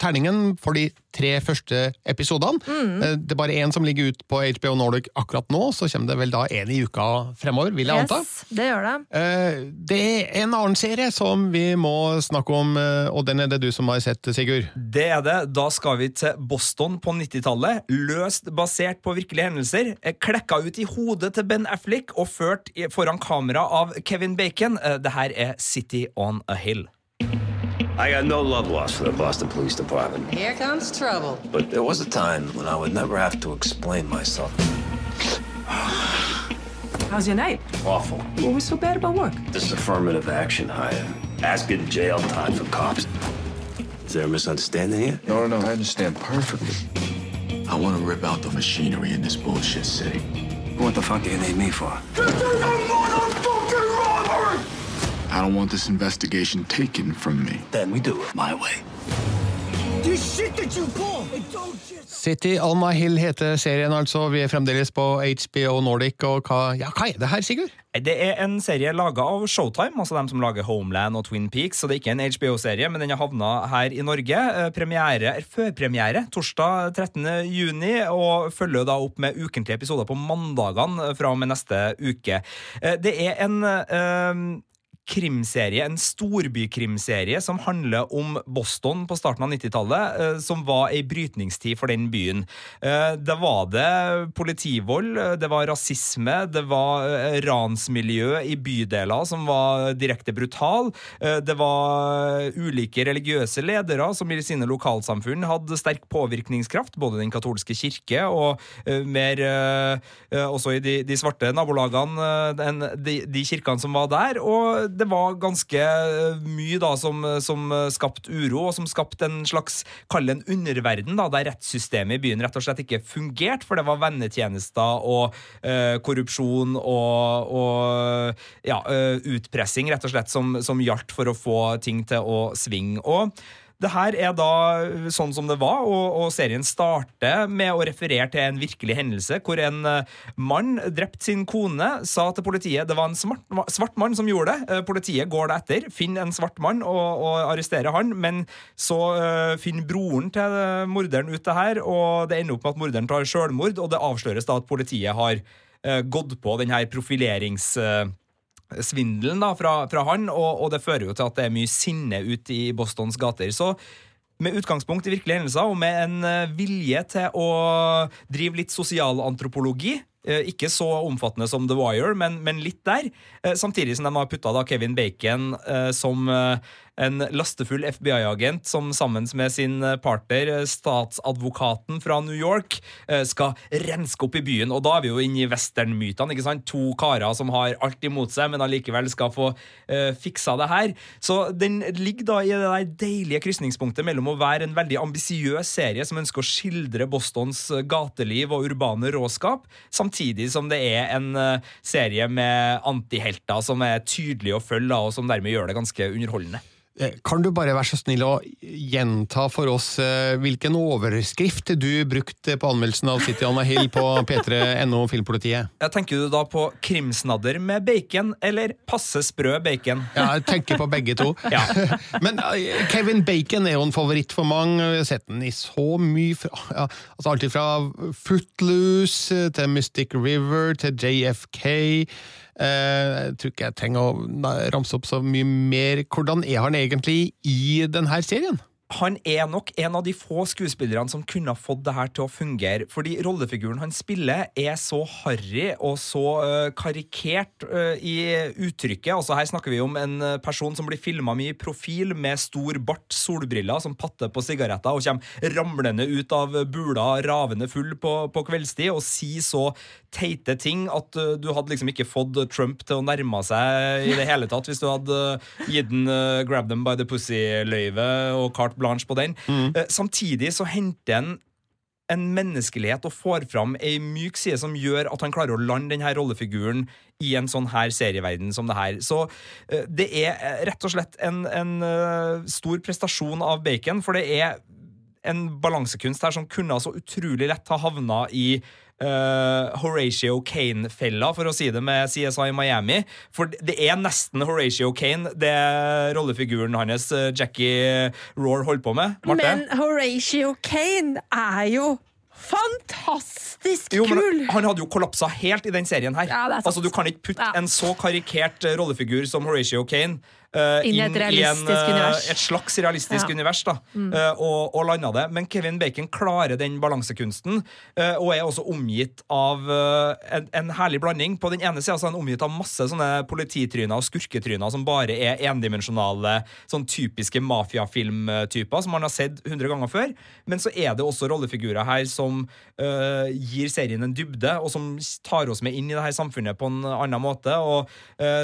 eh, eh, terningen for de tre første episodene. Mm. Det er bare én som ligger ut på HBO Nordic akkurat nå, så kommer det vel da en i uka fremover, vil jeg anta. Yes, det gjør det. Eh, Det er en annen serie som vi må snakke om, eh, og den er det du som har sett, Sigurd. Det er det. Da skal vi til Boston på 90-tallet. Løst basert på virkelige hendelser. Eh, Klekka ut i hodet til Ben Affleck og ført foran kamera av Kevin Bacon. Eh, Det her er City on a Hill. I got no love lost for the Boston Police Department. Here comes trouble. But there was a time when I would never have to explain myself. How's your night? Awful. What was so bad about work? This is affirmative action hire. Asking jail time for cops. Is there a misunderstanding here? No, no, no, I understand perfectly. I want to rip out the machinery in this bullshit city. What the fuck do you need me for? I don't want this investigation taken from me. Then we do it my way. This shit that you pull, it don't just... City on a Hill heter serien, altså. Vi er fremdeles på HBO Nordic, og hva, ja, hva er det her, Sigurd? Det er en serie laga av Showtime, altså dem som lager Homeland og Twin Peaks. Så det er ikke en HBO-serie, men den har havna her i Norge. Eh, Premiere, Førpremiere torsdag 13. juni, og følger da opp med ukentlige episoder på mandagene fra og med neste uke. Eh, Det er en eh, krimserie, en storbykrimserie som handler om Boston på starten av 90-tallet, eh, som var ei brytningstid for den byen. Da Det var det politivold, eh, det var rasisme, det var eh, ransmiljø i bydeler som var direkte brutal. Eh, Det var ulike religiøse ledere som i sine lokalsamfunn hadde sterk påvirkningskraft, både den katolske kirke og eh, mer eh, eh, også i de, svarte nabolagene, eh, de, de kirkene som var der. Og det var ganske mye da som, som skapte uro, og som skapte en slags, kall en underverden, da, der rettssystemet i byen rett og slett ikke fungerte, for det var vennetjenester og eh, korrupsjon og, og ja, eh, utpressing, rett og slett, som, som gjaldt for å få ting til å svinge. Og det her er da sånn som det var, og, og serien starter med å referere til en virkelig hendelse hvor en eh, mann drepte sin kone, sa til politiet det var en smart, svart mann som gjorde det. Eh, Politiet går det etter, finner en svart mann og, og arresterer han, men så uh, finner broren til morderen ut det her, og det ender opp med at morderen tar selvmord, og det avsløres da at politiet har uh, gått på den her profilerings... eh, svindelen da, fra, fra han, og, og det fører jo til at det er mye sinne ute i Bostons gater. Så med utgangspunkt i virkelige hendelser og med en eh, vilje til å drive litt sosialantropologi, Eh, Ikke så omfattende som The Wire, men, men litt der. Eh, Samtidig som de har putta Kevin Bacon som en lastefull FBI-agent som sammen med sin eh, partner, eh, statsadvokaten fra New York, eh, skal renske opp i byen. Og da er vi jo inne i westernmytene. ikke sant? To karer som har alt imot seg, men allikevel skal få uh, fiksa det her. Så den ligger da i det der deilige krysningspunktet mellom å være en veldig ambisiøs serie som ønsker å skildre Bostons gateliv og urbane råskap, samtidig som det er en serie med antihelter som er tydelige å følge, og som dermed gjør det ganske underholdende. Eh, Kan du bare være så snill å gjenta for oss eh, hvilken overskrift du brukte på anmeldelsen av City on a Hill på *laughs* p3.no Filmpolitiet? Jeg tenker du da på krimsnadder med bacon, eller passe sprø bacon? Ja, jeg tenker på begge to. *laughs* Ja. *laughs* Men eh, Kevin Bacon er jo en favoritt for mange. Vi har sett den i så mye fra, ja, altså Alt fra Footloose til Mystic River til JFK. Eh, jeg tror ikke jeg trenger å ramse opp så mye mer. Hvordan er han egentlig i denne serien? Han er nok en av de få skuespillerne som kunne ha fått det her til å fungere. Fordi rollefiguren han spiller, er så harry og så uh, karikert uh, i uttrykket. Altså Her snakker vi om en øh, person som blir filma mye i profil, med stor bart, solbriller, som patter på sigaretter og kommer ramlende ut av bula, ravende full på, på kveldstid, og sier så teite ting at uh, du hadde liksom ikke fått Trump til å nærme seg i det hele tatt hvis du hadde gitt den grab them by the pussy-løyve og carte blanche på den. Eh, Samtidig så henter han en menneskelighet og får fram ei myk side som gjør at han klarer å lande denne rollefiguren i en sånn her serieverden som det her. Så eh, det er eh, rett og slett en, en stor prestasjon av Bacon, for det er en balansekunst her som kunne så utrolig lett ha havna i eh, Horatio Kane-fella, for å si det med CSI Miami. For det er nesten Horatio Kane, det rollefiguren hans, eh, Jackie Roar, holder på med. Marte? Men Horatio Kane er jo fantastisk Jo, kul! Han hadde jo kollapsa helt i den serien her. Ja, altså, Du kan ikke putte Ja. en så karikert eh, rollefigur som Horatio Kane eh, Inn i et realistisk univers. et slags realistisk Ja. univers, da, Mm. eh, og, og landa det. Men Kevin Bacon klarer den balansekunsten, og er også omgitt av en, en herlig blanding. På den ene sida er han omgitt av masse sånne polititryner og skurketryner som bare er endimensjonale, sånn typiske mafiafilmtyper som man har sett hundre ganger før. Men så er det også rollefigurer her som gir serien en dybde, og som tar oss med inn i det her samfunnet på en annen måte. Og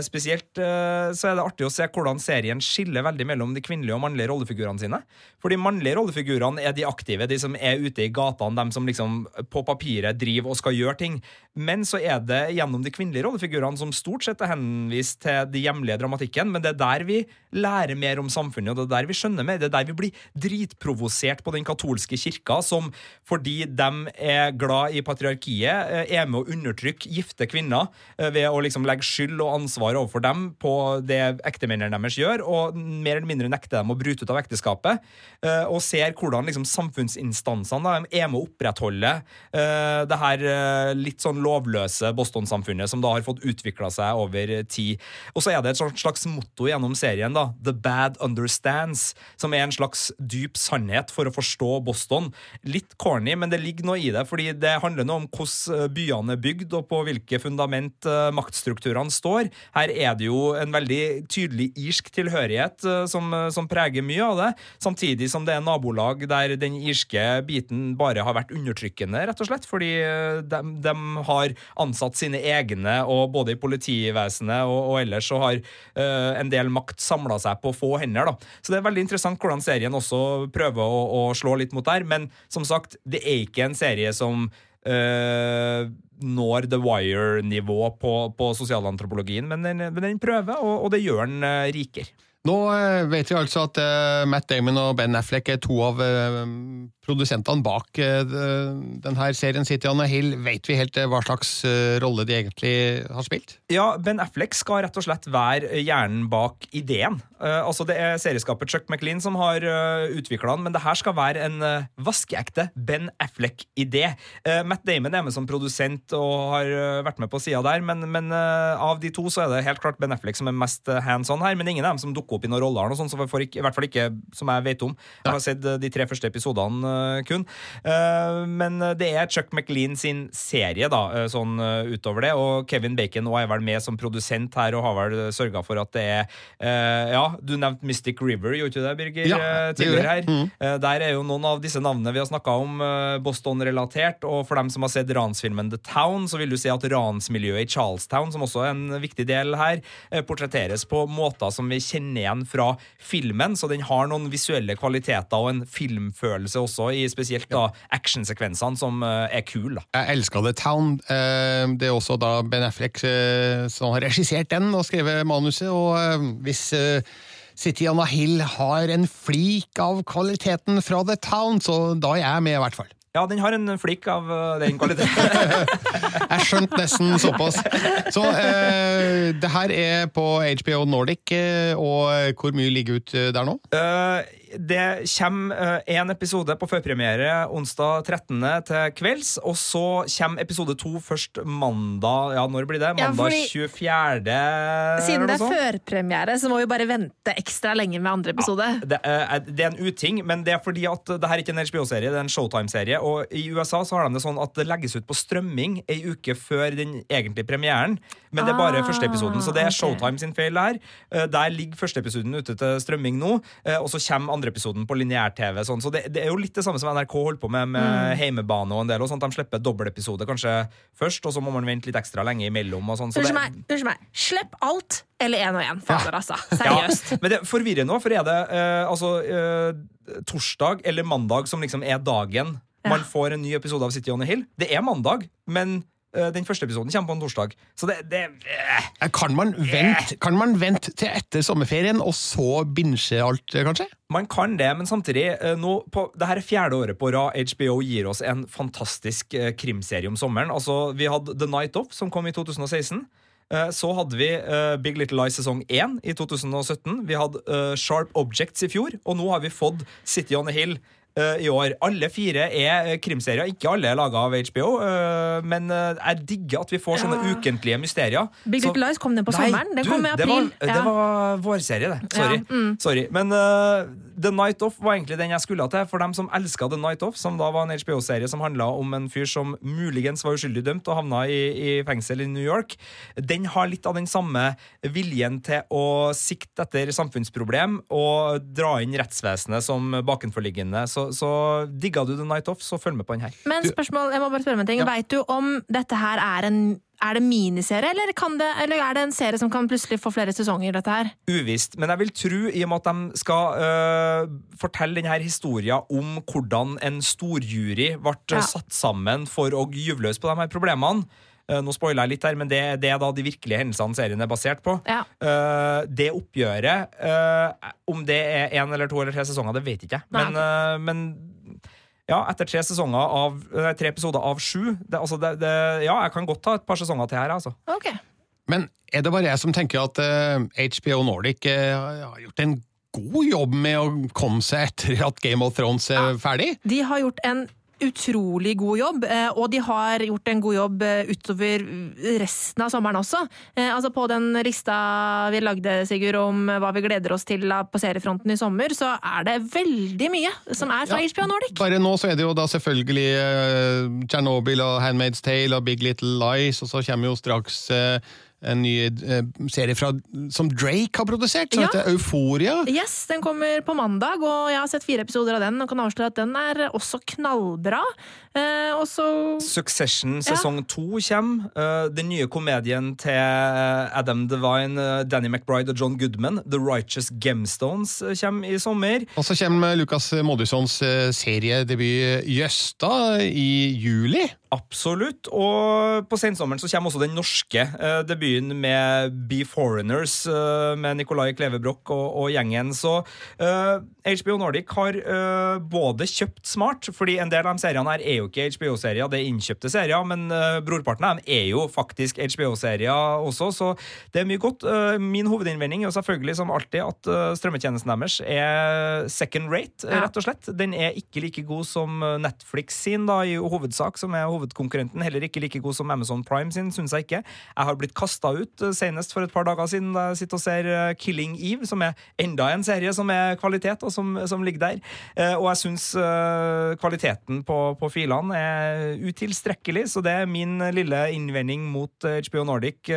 spesielt så er det artig å se hvordan serien skiller veldig mellom de kvinnelige og mannlige rollefigurene sine. For de mannlige rollefigurene er de aktive, de som er ute i gatene, de som liksom på papiret driver og skal gjøre ting. Men så er det gjennom de kvinnelige rollefigurene som stort sett er henvist til de hjemlige dramatikken, men det er der vi lærer mer om samfunnet, og det er der vi skjønner mer. Det er der vi blir dritprovosert på den katolske kirka, som fordi de er glad i patriarkiet, eh, er med å undertrykke gifte kvinner eh, ved å liksom legge skyld og ansvar overfor dem på det ektemennene deres gjør, og mer eller mindre nekter dem å bryte ut av ekteskapet, eh, og ser hvordan liksom samfunnsinstansene da, er med å opprettholde eh, det her eh, litt sånn lovløse Boston-samfunnet som da har fått utvikla seg over tid. Og så er det et slags motto gjennom serien, da, The Bad Understands, som er en slags dyp sannhet for å forstå Boston. Litt corny, men det ligger noe i det, fordi det handler noe om hvordan byene er bygd, og på hvilke fundament maktstrukturene står. Her er det jo en veldig tydelig irsk tilhørighet eh, som, som preger mye av det, samtidig som det er nabolag der den irske biten bare har vært undertrykkende, rett og slett, fordi de, de har ansatt sine egne, og både i politivesenet og, og ellers så har uh, en del makt samla seg på få hender. da. Så det er veldig interessant hvordan serien også prøver å, å slå litt mot der, men som sagt, det er ikke en serie som eh, når The Wire-nivå på, på sosialantropologien, men den, men den prøver, og, og det gjør den eh, rikere. Nå eh, vet vi altså at eh, Matt Damon og Ben Affleck er to av eh, produsentene bak eh, denne serien City on a Hill. Vet vi helt eh, hva slags eh, rolle de egentlig har spilt? Ja, Ben Affleck skal rett og slett være hjernen bak ideen. Altså Det er serieskaper Chuck McLean som har utvikla den, men det her skal være en vaskeekte Ben Affleck-idé. Matt Damon er med som produsent og har vært med på sida der, men, men av de to så er det helt klart Ben Affleck som er mest hands on her. Men ingen av dem som dukker opp i noen roller, og sånn, så i hvert fall ikke som jeg vet om. Jeg har sett de tre første episodene kun. Eh, men det er Chuck McLean sin serie, da, eh, sånn eh, utover det. Og Kevin Bacon og er vel med som produsent her og har vel sørga for at det er eh, Ja, du nevnte Mystic River, gjorde ikke det, Birger? Ja, eh, tidligere her. Mm. Eh, Der er jo noen av disse navnene vi har snakka om, eh, Boston-relatert. Og for dem som har sett ransfilmen The Town, så vil du se at ransmiljøet i Charlestown, som også er en viktig del her, eh, portretteres på måter som vi kjenner igjen fra filmen. Så den har noen visuelle kvaliteter og en filmfølelse også, i spesielt da actionsekvensene, som eh, er kul. Jeg elska The Town. Eh, Det er også da Ben Affleck eh, som har regissert den og skrevet manuset. Og hvis City Anna Hill har en flik av kvaliteten fra The Town, så da er jeg med, i hvert fall. Ja, den har en flikk av eh, den kvaliteten. *laughs* Jeg skjønte nesten såpass. Så eh, det her er på HBO Nordic, eh, og hvor mye ligger ut eh, der nå? Eh, det kommer én episode på førpremiere onsdag 13. til kvelds, og så kommer episode to først mandag Ja, når blir det? Ja, Mandag fordi- 24. Siden det er førpremiere, så må vi bare vente ekstra lenge med andre episode. Det er, det er en uting, men det er fordi at det her er ikke en HBO-serie, det er en Showtime-serie. Og i USA så har de det sånn at det legges ut på strømming ei uke før den egentlige premieren. Men det er bare Ah, første episoden, så det er. Showtime sin feil her. Eh, Der ligger første episoden ute til strømming nå, eh, og så kommer andre episoden på lineær-TV. Sånn. Så det, det er jo litt det samme som NRK holder på med med Mm. heimebane og en del. Og sånt. De slipper dobbeltepisode kanskje først, og så må man vente litt ekstra lenge imellom. Og sånn. så Unnskyld meg, unnskyld meg. Slipp alt eller én og én. Fader, altså. Seriøst. Ja, men det forvirrer nå, for er det eh, altså eh, torsdag eller mandag som liksom er dagen man får en ny episode av City on a Hill? Det er mandag, men eh, den første episoden kommer på en torsdag. Så det, det eh, Kan man vente, kan man vente til etter sommerferien, og så binche alt, eh, kanskje? Man kan det, men samtidig eh, nå på, det her er fjerde året på rad HBO gir oss en fantastisk eh, krimserie om sommeren. Altså, Vi hadde The Night Off, som kom i 2016. Eh, Så hadde vi eh, Big Little Lies sesong 1 i 2017. Vi hadde eh, Sharp Objects i fjor, og nå har vi fått City on a Hill eh, i år. Alle fire er eh, krimserier. Ikke alle er laga av HBO, eh, men eh, jeg digger at vi får sånne Ja. ukentlige mysterier. Big Little Lies kom den på sommeren. Den kom i det april. var, det Ja. var vårserie, det. Sorry. Ja, mm. Sorry. Men eh, The Night Off var egentlig den jeg skulle til. For dem som elska The Night Off, som da var en HBO-serie som handla om en fyr som muligens var uskyldig dømt og havna i, i fengsel i New York. Den har litt av den samme viljen til å sikte etter samfunnsproblem og dra inn rettsvesenet som bakenforliggende. Så, så digga du The Night Off, så følg med på den her. Men spørsmål, jeg må bare spørre om en ting. Vet du om dette her er en er det miniserie, eller, kan det, eller er det en serie som kan plutselig få flere sesonger? dette her? Uvisst, men jeg vil tro, i og med at de skal øh, fortelle denne historien om hvordan en storjury ble Ja. satt sammen for å gyve løs på de her problemene. Eh, nå spoiler jeg litt her, men det, det er da de virkelige hendelsene serien er basert på. Ja. Uh, det oppgjøret, uh, om det er én eller to eller tre sesonger, det vet ikke jeg. Nei, Men, uh, men ja, etter tre, av, eh, tre episoder av sju det, altså det, det, Ja, jeg kan godt ta et par sesonger til her, altså. Ok. Men er det bare jeg som tenker at uh, HBO Nordic uh, har gjort en god jobb med å komme seg etter at Game of Thrones er ferdig? De har gjort en utrolig god jobb, eh, og de har gjort en god jobb eh, utover resten av sommeren også. Eh, Altså På den lista vi lagde Sigurd, om hva vi gleder oss til på seriefronten i sommer, så er det veldig mye som er fra Ja. HBO Nordic. Bare nå så er det jo da selvfølgelig Tsjernobyl og Handmaid's Tale og Big Little Lies, og så kommer jo straks en ny eh, serie fra, som Drake har produsert, som Ja. heter Euphoria. Yes, Den kommer på mandag, og jeg har sett fire episoder av den og kan avsløre at den er også knallbra. Eh, også Succession sesong to kommer. Uh, den nye komedien til Adam Devine, uh, Danny McBride og John Goodman, The Righteous Gemstones, kommer i sommer. Og så kommer Lucas Moodysons eh, seriedebut Jøsta i juli. Absolutt. Og på sensommeren så kommer også den norske uh, debuten med Be Foreigners uh, med Nicolai Klevebrok og, og gjengen. Så HBO Nordic har uh, både kjøpt smart, fordi en del av de seriene her er jo ikke HBO-serier, det er innkjøpte serier, men brorparten av dem er jo faktisk HBO-serier også, så det er mye godt. Min hovedinnvending er jo selvfølgelig som alltid at strømmetjenesten deres er second rate, rett og slett. Den er ikke like god som Netflix sin, da, i hovedsak, som er hovedkonkurrenten. Heller ikke like god som Amazon Prime sin, syns jeg ikke. Jeg har blitt kasta kasta ut, eh, senest for et par dager siden. Jeg sitter og ser eh, Killing Eve, som er enda en serie som er kvalitet, og som, som ligger der. Eh, og jeg syns kvaliteten på, på filene er utilstrekkelig, så det er min lille innvending mot HBO Nordic.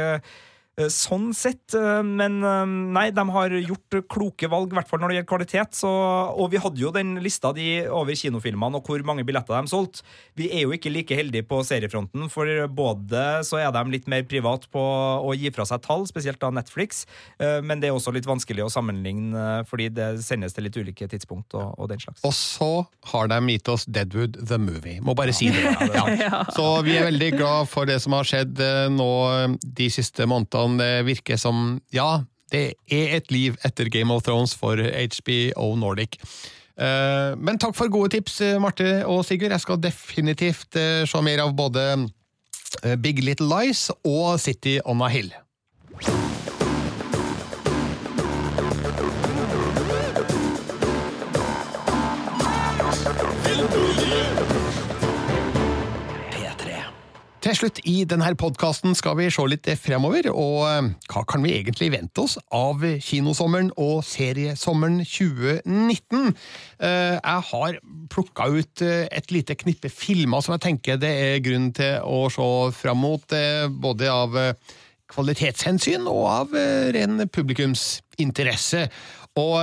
Eh, Sånn sett, eh, men eh, nei, de har gjort kloke valg, i hvert fall når det gjelder kvalitet. Så, og vi hadde jo den lista de over kinofilmene og hvor mange billetter de solgte. Vi er jo ikke like heldige på seriefronten, for både så er de litt mer privat på å gi fra seg tall, spesielt da Netflix, men det er også litt vanskelig å sammenligne fordi det sendes til litt ulike tidspunkt og, og den slags. Og så har de gitt oss Deadwood the Movie. Må bare si det. *laughs* Ja. Så vi er veldig glad for det som har skjedd nå de siste månedene. Det virker som ja, det er et liv etter Game of Thrones for HBO Nordic. Eh, Men takk for gode tips, eh, Marte og Sigurd. Jeg skal definitivt eh, se mer av både Big Little Lies og City on a Hill. Til slutt i denne podkasten skal vi se litt fremover, og eh, hva kan vi egentlig vente oss av kinosommeren og seriesommeren 2019? Eh, Jeg har plukka ut eh, et lite knippe filmer som jeg tenker det er grunn til å se fram mot, både av kvalitetshensyn og av ren publikumsinteresse. Og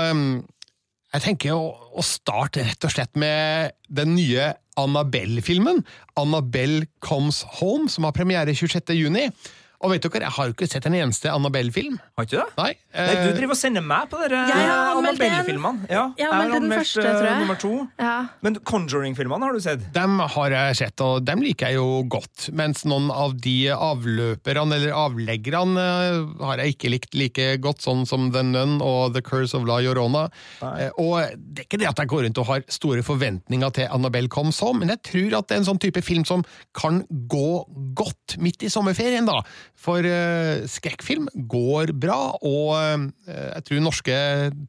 jeg tenker å starte rett og slett med den nye Annabelle-filmen. Annabelle Comes Home, som har premiere 26. Og vet dere, jeg har jo ikke sett en eneste Annabelle-film. Har ikke du det? Nei, Nei, eh, du driver og sender meg på dere en. Annabelle-filmene. Ja, Jeg har meldt den første, eh, tror jeg. Nummer to. Ja. Men Conjuring-filmene har du sett? Dem har jeg sett, og dem liker jeg jo godt. Mens noen av de avløperne, eller avleggerne, eh, har jeg ikke likt like godt, sånn som The Nun og The Curse of La Llorona. Eh, Og det er ikke det at jeg går rundt og har store forventninger til Annabelle kom Home, men jeg tror at det er en sånn type film som kan gå godt midt i sommerferien, da. For eh, skrekkfilm går bra, og eh, jeg tror norske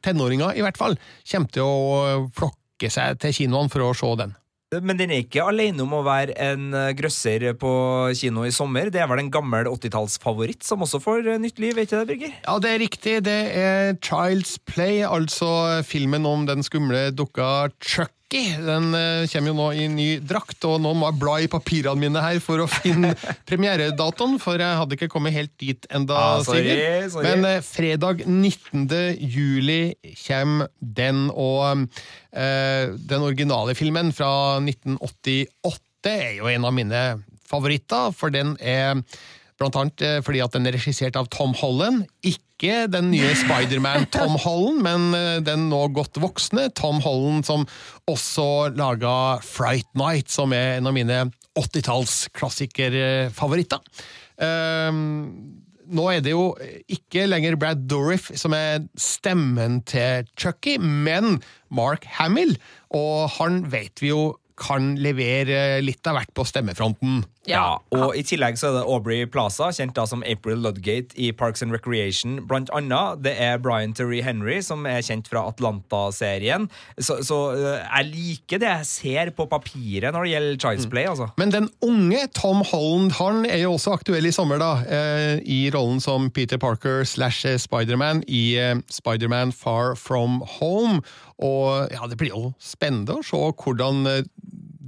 tenåringer i hvert fall kommer til å flokke seg til kinoene for å se den. Men den er ikke alene om å være en eh, grøsser på kino i sommer. Det er vel en gammel 80-tallsfavoritt som også får nytt liv, ikke det, Birger? Ja, det er riktig. Det er Child's Play, altså filmen om den skumle dukka Chucky. Den eh, kommer jo nå i ny drakt, og nå må jeg bla i papirene mine her for å *laughs* finne premieredatoen, for jeg hadde ikke kommet helt dit enda, Ah, sorry, sorry. Men eh, fredag 19. juli kommer den, og eh, den originale filmen fra 1988 er jo en av mine favoritter, for den er Blant annet eh, fordi at den er regissert av Tom Holland. Ikke den nye Spiderman *laughs* Tom Holland, men eh, den nå godt voksne Tom Holland som også laga Fright Night, som er en av mine 80-tallsklassikerfavoritter. Um, nå er det jo ikke lenger Brad Dourif som er stemmen til Chucky, men Mark Hamill, og han vet vi jo kan levere litt av hvert på stemmefronten. Ja, og i tillegg så er det Aubrey Plaza, kjent da som April Ludgate i Parks and Recreation, blant annet. Det er Brian Terry Henry, som er kjent fra Atlanta-serien. Så, så øh, jeg liker det jeg ser på papiret når det gjelder Child's Play, altså. Men den unge Tom Holland han er jo også aktuell i sommer, da, eh, i rollen som Peter Parker slash eh, Spiderman i eh, Spiderman Far From Home. Og ja, det blir jo spennende å se hvordan eh,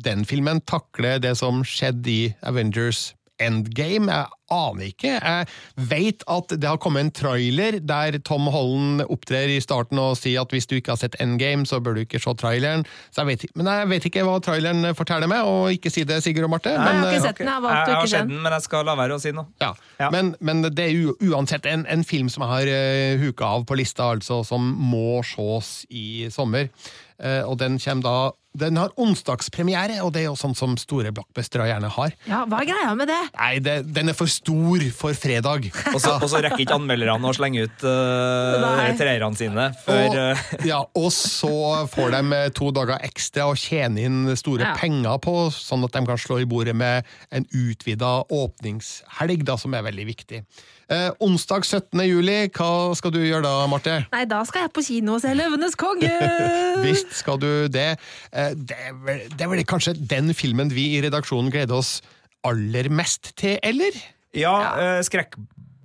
den filmen takle det som skjedde i Avengers Endgame. Jeg aner ikke. Jeg vet at det har kommet en trailer der Tom Holland opptrer i starten og sier at hvis du ikke har sett Endgame, så bør du ikke se traileren. Så jeg vet, men jeg vet ikke hva traileren forteller meg, og ikke si det, Sigurd og Marte. Nei, jeg har men, ikke eh, sett den. Jeg har valgt Jeg har ikke sett den. den, men jeg skal la være å si noe. ja. Men, men det er uansett en, en film som jeg har uh, huka av på lista, altså, som må ses i sommer. Eh, og den kommer da Den har onsdagspremiere, og det er jo sånn som store blockbustere gjerne har. Ja, hva er greia med det? Nei, det, den er for stor for fredag. *laughs* Og så, og så rekker ikke anmelderne å slenge ut uh, treerne sine før og, øh, *laughs* ja, og så får de eh, to dager ekstra å tjene inn store Ja. penger på, sånn at de kan slå i bordet med en utvida åpningshelg, da, som er veldig viktig. Eh, onsdag 17. juli, hva skal du gjøre da, Marte? Nei, da skal jeg på kino og se Løvenes konge! *laughs* Visst skal du det. Eh, Det er, vel, det er vel kanskje den filmen vi i redaksjonen gleder oss aller mest til, eller? Ja, eh, skrekk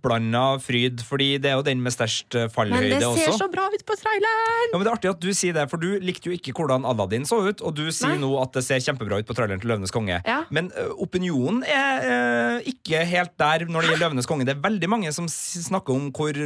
oppblanda fryd, fordi det er jo den med størst fallhøyde også. Men det ser også. så bra ut på traileren! Ja, men det er artig at du sier det, for du likte jo ikke hvordan Aladdin så ut, og du sier Nei. nå at det ser kjempebra ut på traileren til Løvenes konge. Ja. Men ø, opinionen er ø, ikke helt der når det gjelder Løvenes konge. Det er veldig mange som snakker om hvor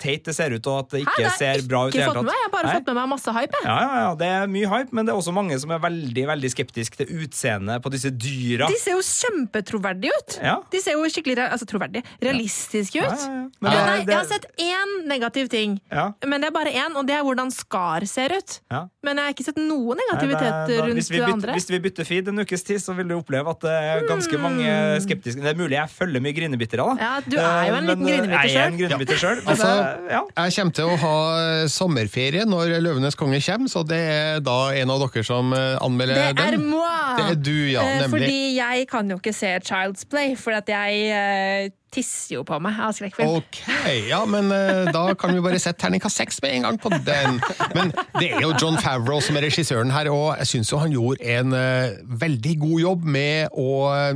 teit det ser ut, og at det ikke Hæ, det ser bra ut. i ikke fått med. Jeg har bare Nei? fått med meg masse hype. Ja, ja, ja, det er mye hype, men det er også mange som er veldig veldig skeptiske til utseendet på disse dyra. De ser jo kjempetroverdige ut! Ja. De ser jo skikkelig altså, troverdige, realistiske ut. Men Men nei, jeg har sett én negativ ting, Ja. men det er bare én, og det er hvordan Skar ser ut. Ja. Men jeg har ikke sett noe negativitet Nei, rundt hvis vi det andre. Hvis vi bytter feed en ukes tid, så vil du oppleve at det er ganske mange skeptiske Det er mulig jeg følger mye grinebittere, da. Ja, du er jo en men, liten men, eh, grinebiter Jeg er en selv. sjøl. *laughs* Altså, ja. Jeg kommer til å ha sommerferie når Løvenes konge kommer, så det er da en av dere som anmelder anmelder Det er den. moi! Det er du, ja, Eh, nemlig. Fordi jeg kan jo ikke se Child's Play, for at jeg eh, tisser jo på meg av skrekkfilm. Ok, ja, men uh, da kan vi bare sette terningkast seks med en gang på den. Men det er jo John Favreau som er regissøren her, og jeg syns jo han gjorde en uh, veldig god jobb med å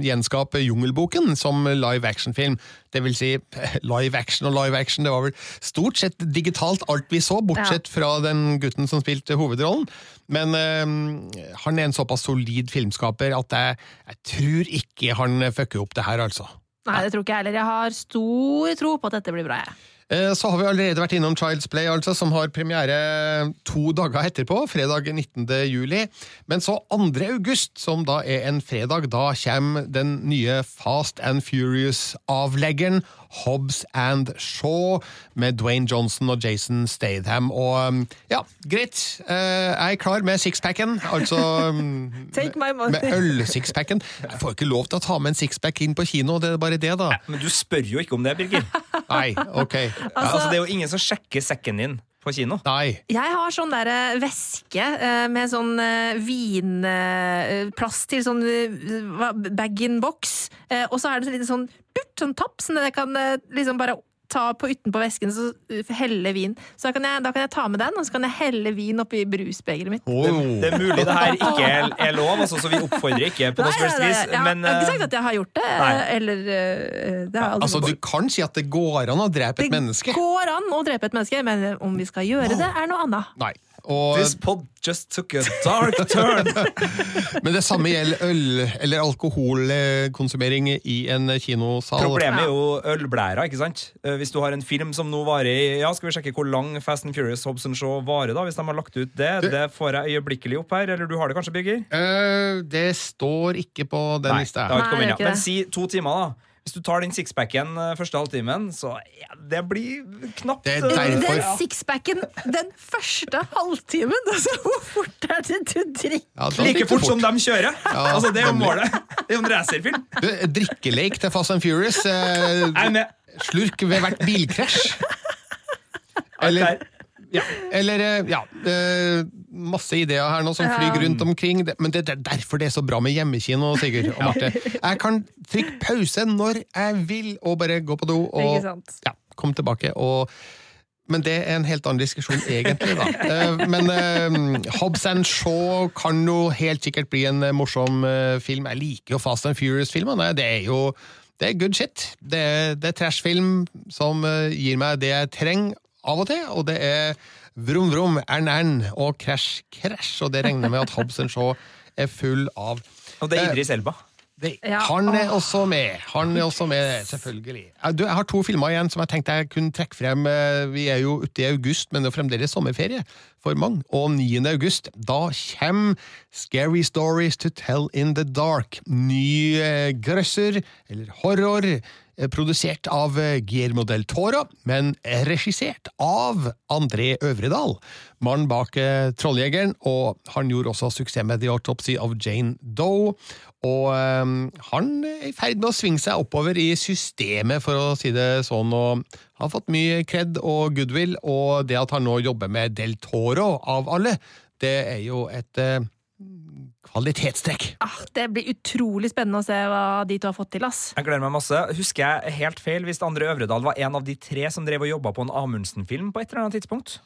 gjenskape Jungelboken som live action-film. Det vil si, *laughs* live action og live action, det var vel stort sett digitalt alt vi så, bortsett fra den gutten som spilte hovedrollen. Men uh, han er en såpass solid filmskaper at jeg, jeg tror ikke han fucker opp det her, altså. Nei, det tror ikke jeg heller. Jeg har stor tro på at dette blir bra. Jeg. Eh, Så har vi allerede vært innom Child's Play, altså, som har premiere to dager etterpå, fredag 19. juli. Men så 2. august, som da er en fredag, da kommer den nye Fast and Furious-avleggeren Hobbs and Shaw med Dwayne Johnson og Jason Statham. Og um, ja, greit. Eh, Jeg er klar med sixpacken, altså Take my money. med øl-sixpacken. Jeg får ikke lov til å ta med en sixpack inn på kino, det er bare det, da. Men du spør jo ikke om det, Birger. *laughs* Nei, ok. Ja, altså, det er jo ingen som sjekker sekken din på kino. Nei. Jeg har sånn der veske væske eh, med sånn eh, vinplass til sånn eh, bag-in-box, Eh, og så er det litt lite sånn durt, sånn tapp, som jeg kan eh, liksom bare ta på utenpå vesken så eh, helle vin. Så da kan, jeg, da kan jeg ta med den, og så kan jeg helle vin oppi brusbegeret mitt. Det, det er mulig det her ikke er, er lov, altså, så vi oppfordrer ikke på noe som vis. jeg, Men jeg har ikke eh, sagt at jeg har gjort det, Nei. eller det har aldri Altså, Du kan si at det går an å drepe et menneske. Det går an å drepe et menneske, men om vi skal gjøre det, er noe annet. Nei. Og, This pod just took a dark turn. *laughs* men det samme gjelder øl- eller alkoholkonsumering i en kinosal. Problemet er jo ølblæra, ikke sant? Eh, Hvis du har en film som nå varer i Ja, skal vi sjekke hvor lang Fast and Furious Hobson Show varer, da? Hvis de har lagt ut det. Det får jeg øyeblikkelig opp her. Eller du har det kanskje, Birger? Eh, det står ikke på den Nei, lista. Nei, er ja. Men si to timer, da. Hvis du tar den sixpacken eh, første halvtimen, så ja, det blir knapt Det er eh, derfor- Den sixpacken den første halvtimen! *laughs* Altså, hvor fort er det du drikker? Ja, Like fort, fort som de kjører! *laughs* altså, det er jo målet. Det er jo en racerfilm. Du, drikkeleik til Fast and Furious. eh, slurk ved hvert bilkrasj. Eller, ja, eller eh, ja, eh, masse ideer her nå som flyr rundt omkring. Men det er derfor det er så bra med hjemmekino, Sigurd og Marte. Jeg kan trykke pause når jeg vil, og bare gå på do og ja, komme tilbake. og men det er en helt annen diskusjon, egentlig. da. Eh, Men uh, Hobbs and Shaw kan jo helt sikkert bli en morsom film. Jeg liker jo Fast and Furious-filmene. Det er jo det er good shit. Det er, det er trashfilm som gir meg det jeg trenger av og til, og det er vrom vrom, ern ern og krasj krasj, og det regner med at Hobbs and Shaw er full av. Og det er Idris Elba. Det, Ja, han er også med. Han er også med, selvfølgelig. Du, jeg har to filmer igjen som jeg tenkte jeg kunne trekke frem. Eh, Vi er jo ute i august, men det er fremdeles sommerferie for mange. Og 9. august, da kommer Scary Stories to Tell in the Dark. Ny eh, grøsser, eller horror, eh, produsert av eh, Guillermo del Toro, men regissert av André Øvredal. Mannen bak eh, Trolljegeren, og han gjorde også suksess med The Autopsy of Jane Doe. Og eh, han er i ferd med å svinge seg oppover i systemet, for å si det sånn, og har fått mye kred og goodwill, og det at han nå jobber med Del Toro, av alle, det er jo et eh, kvalitetstrekk. Ah, det blir utrolig spennende å se hva de to har fått til. ass. Jeg gleder meg masse. Husker jeg helt feil hvis Andre Øvredal var en av de tre som drev og jobba på en Amundsen-film på et eller annet tidspunkt?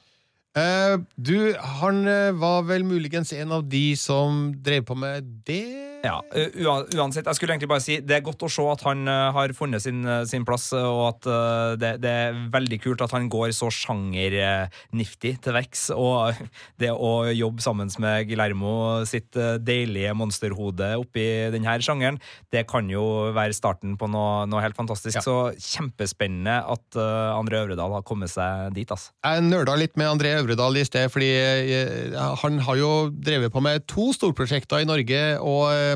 Eh, du, han eh, var vel muligens en av de som drev på med det Ja, Uansett, jeg skulle egentlig bare si det er godt å se at han eh, har funnet sin, eh, sin plass, og at eh, det, det er veldig kult at han går så sjangerniftig til verks. Og *laughs* det å jobbe sammen med Guillermo sitt deilige monsterhode oppi denne sjangeren, det kan jo være starten på noe, noe helt fantastisk. Ja. Så kjempespennende at André Øvredal har kommet seg dit, altså. Jeg nerda litt med André Øvredal i sted, fordi han har jo drevet på med to storprosjekter i Norge, og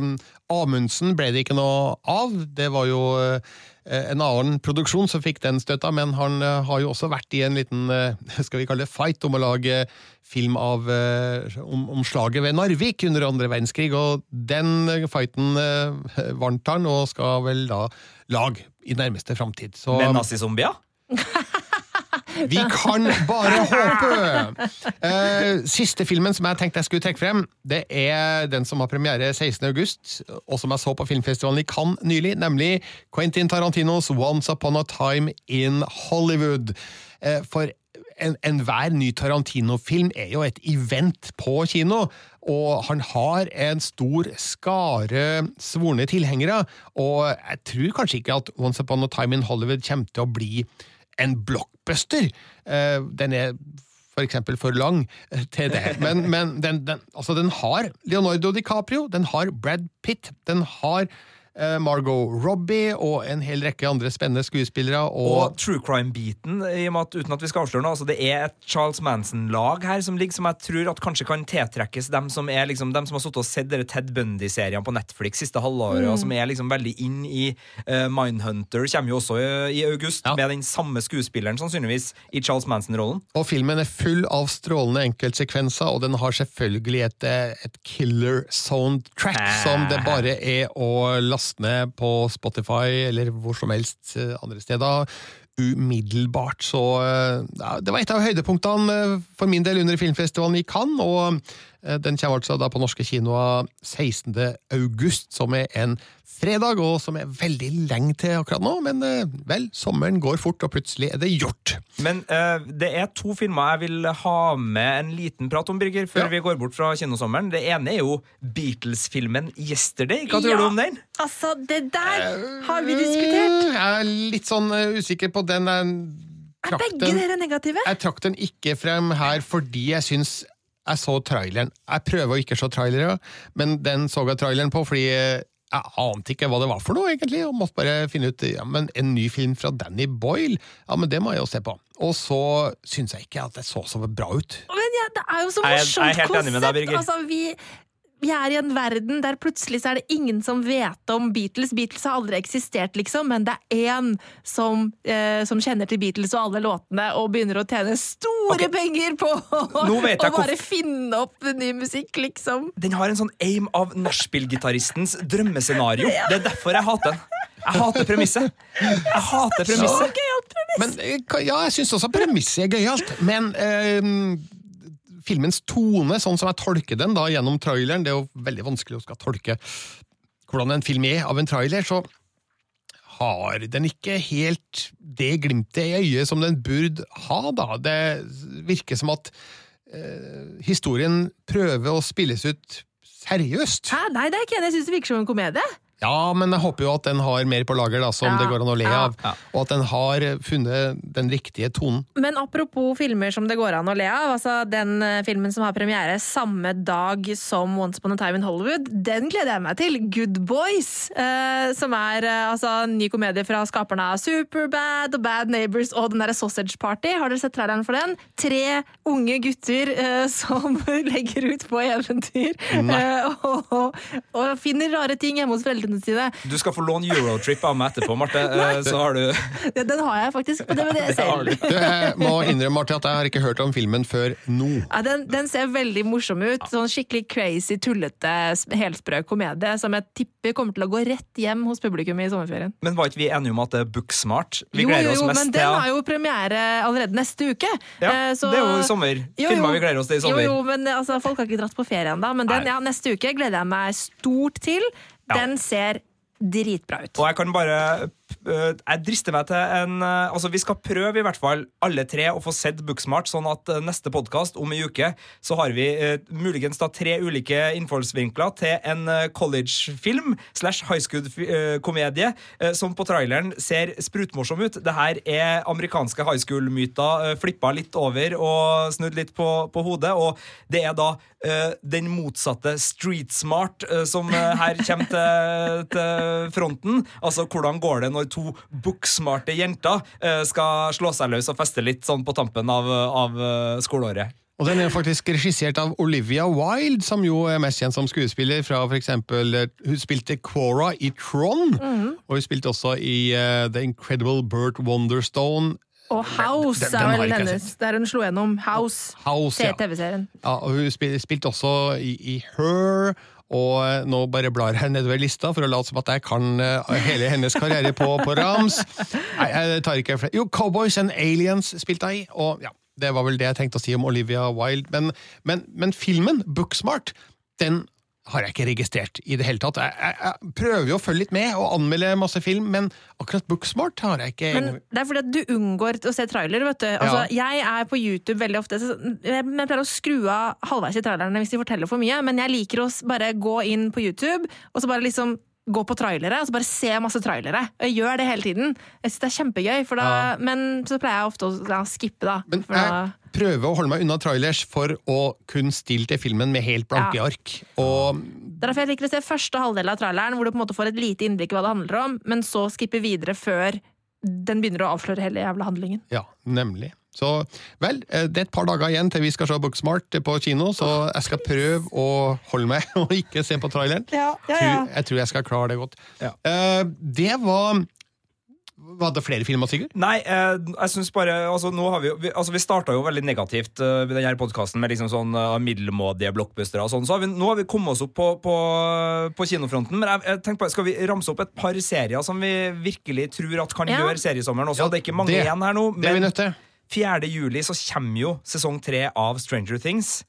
Amundsen ble det ikke noe av. Det var jo eh, en annen produksjon som fikk den støtta, men han eh, har jo også vært i en liten eh, *laughs* skal vi kalle det fight om å lage film av, eh, om, om slaget ved Narvik under andre verdenskrig, og den fighten eh, *laughs* vant han, og skal vel da lage i nærmeste framtid. Så- Med nazizombier? *laughs* vi kan bare håpe! Uh, siste filmen som jeg tenkte jeg skulle trekke frem, det er den som har premiere 16. august, og som jeg så på filmfestivalen i Cannes nylig, nemlig Quentin Tarantinos Once Upon a Time in Hollywood. Uh, for en- enhver ny Tarantino-film er jo et event på kino. Og han har en stor skare svorne tilhengere, og jeg tror kanskje ikke at Once Upon a Time in Hollywood kommer til å bli en blockbuster. Eh, Den er for eksempel for lang eh, til det, men, men den, den, altså den har Leonardo DiCaprio, den har Brad Pitt, den har Margot Robbie og en hel rekke andre spennende skuespillere. Og Og, true crime-biten, i og med at, uten at vi skal avsløre noe. Altså det er et Charles Manson-lag her som ligger, som jeg tror at kanskje kan tiltrekkes dem som er liksom, dem som har sittet og sett dere Ted Bundy-seriene på Netflix siste halvåret, Mm. og som er liksom veldig inn i uh, Mindhunter. Kommer jo også i, i august, med den samme skuespilleren, sannsynligvis, i Charles Manson-rollen. og filmen er full av strålende enkeltsekvenser, og den har selvfølgelig et, eh, et killer soundtrack som det bare er å laste ned på Spotify eller hvor som helst eh, andre steder. Umiddelbart. Så eh, ja, det var et av høydepunktene eh, for min del under filmfestivalen i Cannes, og den kommer altså da på norske kinoer 16. august, som er en fredag, og som er veldig lenge til akkurat nå, men eh, vel, sommeren går fort, og plutselig er det gjort. Men uh, det er to filmer jeg vil ha med en liten prat om, Birger, før vi går bort fra kinosommeren. Det ene er jo Beatles-filmen 'Yesterday'. Hva tror Ja. du om den? Altså, det der har vi diskutert! Jeg er litt sånn eh, usikker på den. Er begge dere negative? jeg trakk den ikke frem her fordi jeg syns jeg så traileren. Jeg prøver å ikke se trailere, men den så jeg traileren på fordi jeg ante ikke hva det var for noe, egentlig, og måtte bare finne ut ja, men en ny film fra Danny Boyle. Ja, men det må jeg jo se på. Og så syns jeg ikke at det så så bra ut. Men ja, det er jo så Jeg er- morsomt jeg helt enig med deg, Birger. Altså, vi, vi er i en verden der plutselig så er det ingen som vet om Beatles. Beatles har aldri eksistert, liksom, men det er én som, eh, som kjenner til Beatles og alle låtene og begynner å tjene store penger på Nå *laughs* vet jeg å bare finne opp ny musikk, liksom. Den har en sånn aim av nachspiel-gitaristens drømmescenario. Det er derfor jeg hater den. Jeg hater premisset. Jeg hater premisset. Men eh, Ja, jeg syns også premisset er gøyalt, men eh, filmens tone, sånn som jeg tolker den da gjennom traileren Det er jo veldig vanskelig å skal tolke hvordan en film er av en trailer, så har den ikke helt det glimtet i øyet som den burde ha, da. Det virker som at eh, historien prøver å spilles ut seriøst. Hæ? Nei, det er ikke enig. Jeg syns det virker som en komedie. Ja, men jeg håper jo at den har mer på lager, da, som Ja, det går an å le ja. av. Og at den har funnet den riktige tonen. Men apropos filmer som det går an å le av, altså den eh, filmen som har premiere samme dag som Once Upon a Time in Hollywood, den gleder jeg meg til. Good Boys, eh, som er eh, altså en ny komedie fra skaperne av Superbad og Bad Neighbors og den derre Sausage Party. Har dere sett traileren for den? Tre unge gutter eh, *laughs* som legger ut på eventyr eh, og, og finner rare ting hjemme hos foreldrene sine. Du skal få låne Eurotrip av meg etterpå, Marte. *laughs* Eh, Så har du *laughs* Ja, Den har jeg faktisk på DVD selv. Du, jeg må innrømme Marte, at jeg har ikke hørt om filmen før nå. Ja, den, den ser veldig morsom ut. Sånn skikkelig crazy, tullete, helsprø komedie som jeg tipper kommer til å gå rett hjem hos publikum i sommerferien. Men var ikke vi enige om at det er Booksmart? Vi jo, gleder jo, oss jo, mest men den har jo premiere allerede neste uke. Ja, Eh, så- det er jo sommer. Jo, jo. Filmer vi gleder oss til i sommer. Jo, jo, men altså, folk har ikke dratt på ferie ennå. Men den, ja, neste uke gleder jeg meg stort til. Den ser dritbra ut. Og jeg kan bare jeg drister meg til en eh, Altså, vi skal prøve i hvert fall alle tre å få sett Booksmart, sånn at eh, neste podkast om en uke så har vi eh, muligens da tre ulike innfallsvinkler til en eh, collegefilm slash high school-komedie eh, som på traileren ser sprutmorsom ut. Det her er amerikanske high school-myter eh, flippa litt over og snudd litt på, på hodet, og det er da eh, den motsatte street smart eh, som eh, her kommer til, til fronten. Altså, hvordan går det når to booksmarte jenter eh, skal slå seg løs og feste litt sånn på tampen av, av eh, skoleåret? Og den er faktisk regissert av Olivia Wilde, som jo er mest kjent som skuespiller fra for eksempel eh, Hun spilte Cora i Tron, og hun spilte også i uh, The Incredible Burt Wonderstone. Og House Den- den er vel hennes. Der hun slo gjennom. House. House. TV-serien. Ja, og hun spilte, spilte også i, i Her, og eh, nå bare blar jeg nedover lista for å late som at jeg kan eh, hele hennes karriere på, på rams. Nei, jeg tar ikke flere. Jo, Cowboys and Aliens spilte jeg i, og ja, det var vel det jeg tenkte å si om Olivia Wilde. Men, men, men filmen, Booksmart, den har jeg ikke registrert i det hele tatt. Jeg, jeg, jeg prøver jo å følge litt med og anmelde masse film, men akkurat Booksmart har jeg ikke Men det er fordi at du unngår å se trailer. vet du. Altså, Jeg er på YouTube veldig ofte, men jeg pleier å skru av halvveis i trailerne hvis de forteller for mye, men jeg liker å bare gå inn på YouTube og så bare liksom gå på trailere, og så bare se masse trailere. Og Jeg gjør det hele tiden. Jeg synes det er kjempegøy, for da, men så pleier jeg ofte å ja, skippe, da. Men jeg prøver å holde meg unna trailers for å kun stille til filmen med helt blanke Ja. ark. Og Det er derfor jeg liker å se første halvdel av traileren, hvor du på en måte får et lite innblikk i hva det handler om, men så skipper videre før den begynner å avsløre hele jævla handlingen. Ja, nemlig. Så vel, eh, det er et par dager igjen til vi skal se Booksmart på kino, så jeg skal prøve å holde meg *laughs* og ikke se på traileren. Ja, ja, ja. Jeg tror jeg skal klare det godt. Eh, det var Var det flere filmer, Sigurd? Nei, eh, jeg synes bare altså, nå har Vi vi, altså, vi starta jo veldig negativt uh, denne podkasten med liksom sånn uh, middelmådige blockbustere. og sånn, så har vi, Nå har vi kommet oss opp på, på, på kinofronten. Men jeg, jeg bare, skal vi ramse opp et par serier som vi virkelig tror at kan Ja. gjøre seriesommeren også? Ja, det er ikke mange det- igjen her nå. Men 4. juli så kommer jo sesong tre av Stranger Things.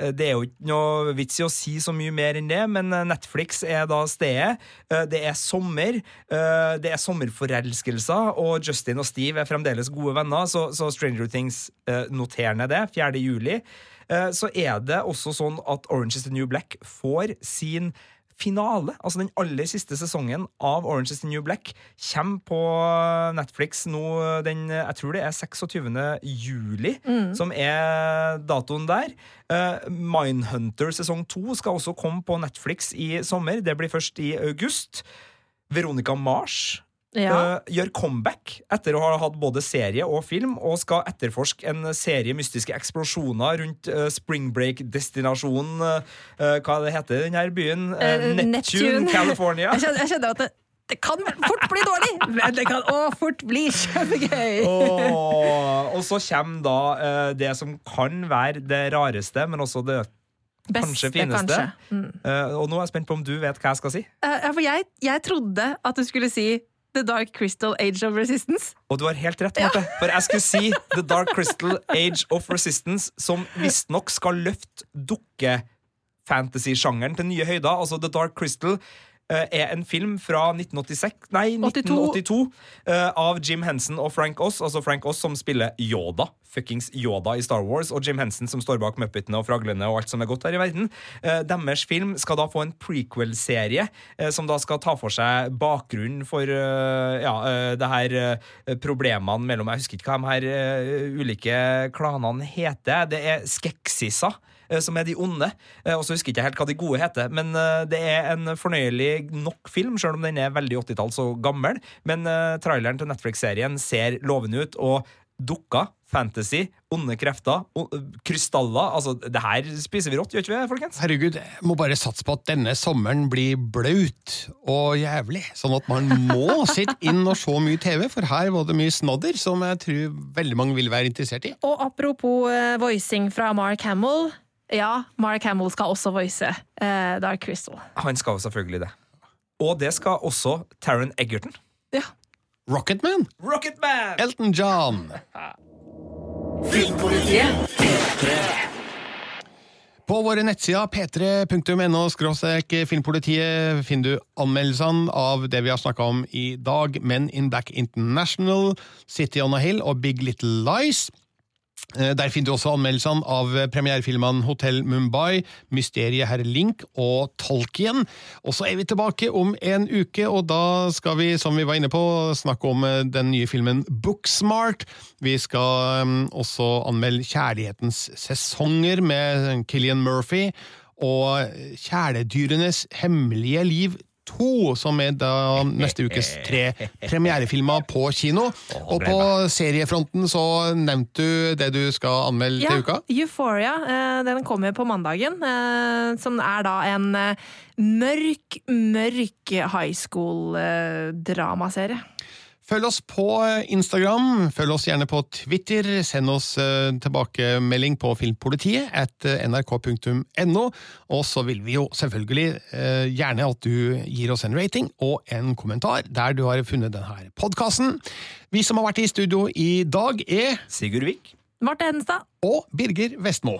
Eh, Det er jo ikke noe vits i å si så mye mer enn det, men eh, Netflix er da stedet. Eh, Det er sommer, det er sommerforelskelser, og Justin og Steve er fremdeles gode venner, så, så Stranger Things noterer ned det. 4. juli. Så er det også sånn at Orange is the New Black får sin finale, altså den aller siste sesongen av Orange is the New Black, kommer på Netflix nå den Jeg tror det er 26. juli, som er datoen der. Eh, Mindhunter sesong 2 skal også komme på Netflix i sommer. Det blir først i august. Veronica Mars Ja. Uh, gjør comeback etter å ha hatt både serie og film, og skal etterforske en serie mystiske eksplosjoner rundt uh, Spring Break-destinasjonen uh, Hva det heter den her byen? Eh, Neptune, California. *laughs* Jeg kjenner, jeg kjenner at det, det kan fort bli dårlig, men det kan òg fort bli kjempegøy! Oh, og så kommer da uh, det som kan være det rareste, men også det kanskje fineste. kanskje. Mm. Uh, og nå er jeg spent på om du vet hva jeg skal si. Uh, for jeg, jeg trodde at du skulle si The Dark Crystal Age of Resistance. Og du har helt rett, Marte. For jeg skulle si The Dark Crystal Age of Resistance, som *laughs* visstnok skal løfte dukke-fantasy-sjangeren til nye høyder. Altså The Dark Crystal er en film fra 1986, nei, 1982 eh, av Jim Henson og Frank Oss. Altså Frank Oss som spiller Yoda. Fuckings Yoda i Star Wars. Og Jim Henson som står bak Muppetene og Fraglene og alt som er godt her i verden. Eh, deres film skal da få en prequel-serie eh, som da skal ta for seg bakgrunnen for eh, ja, eh, det her eh, problemene mellom Jeg husker ikke hva de her eh, ulike klanene heter. Det er Skeksisa eh, som er de onde. Eh, Og så husker jeg ikke helt hva de gode heter, men eh, det er en fornøyelig nok film, selv om den er veldig 80-talls og gammel. Men eh, traileren til Netflix-serien ser lovende ut, og dukker, fantasy, onde krefter, krystaller Altså, det her spiser vi rått, gjør ikke vi, folkens? Herregud, jeg må bare satse på at denne sommeren blir blaut og jævlig, sånn at man må *laughs* sitte inn og se mye TV, for her var det mye snodder som jeg tror veldig mange vil være interessert i. Og apropos eh, voicing fra Mark Hamill. Ja, Mark Hamill skal også voice eh, Dark Crystal. Han skal jo selvfølgelig det. Og det skal også Taron Egerton. Ja. Rocketman, Rocketman! Elton John. Filmpolitiet. På våre nettsider p3.no filmpolitiet finner du anmeldelsene av det vi har snakka om i dag, Men in Black International, City on a Hill og Big Little Lies. Eh, Der finner du også anmeldelsene av premierefilmene Hotell Mumbai, Mysteriet herr Link og Tolkien. Og så er vi tilbake om en uke, og da skal vi, som vi var inne på, snakke om eh, den nye filmen Booksmart. Vi skal um, også anmelde Kjærlighetens sesonger med Killian Murphy, og Kjæledyrenes hemmelige liv 2, som er da neste ukes tre premierefilmer på kino. Og på seriefronten så nevnte du det du skal anmelde Ja, til uka. Euphoria. eh, Den kommer på mandagen. eh, Som er da en eh, mørk, mørk high school-dramaserie. Følg oss på Instagram, følg oss gjerne på Twitter, send oss eh, tilbakemelding på filmpolitiet at eh, nrk.no, og så vil vi jo selvfølgelig eh, gjerne at du gir oss en rating og en kommentar der du har funnet denne podkasten. Vi som har vært i studio i dag, er Sigurd Vik. Marte Hedenstad. Og Birger Vestmo.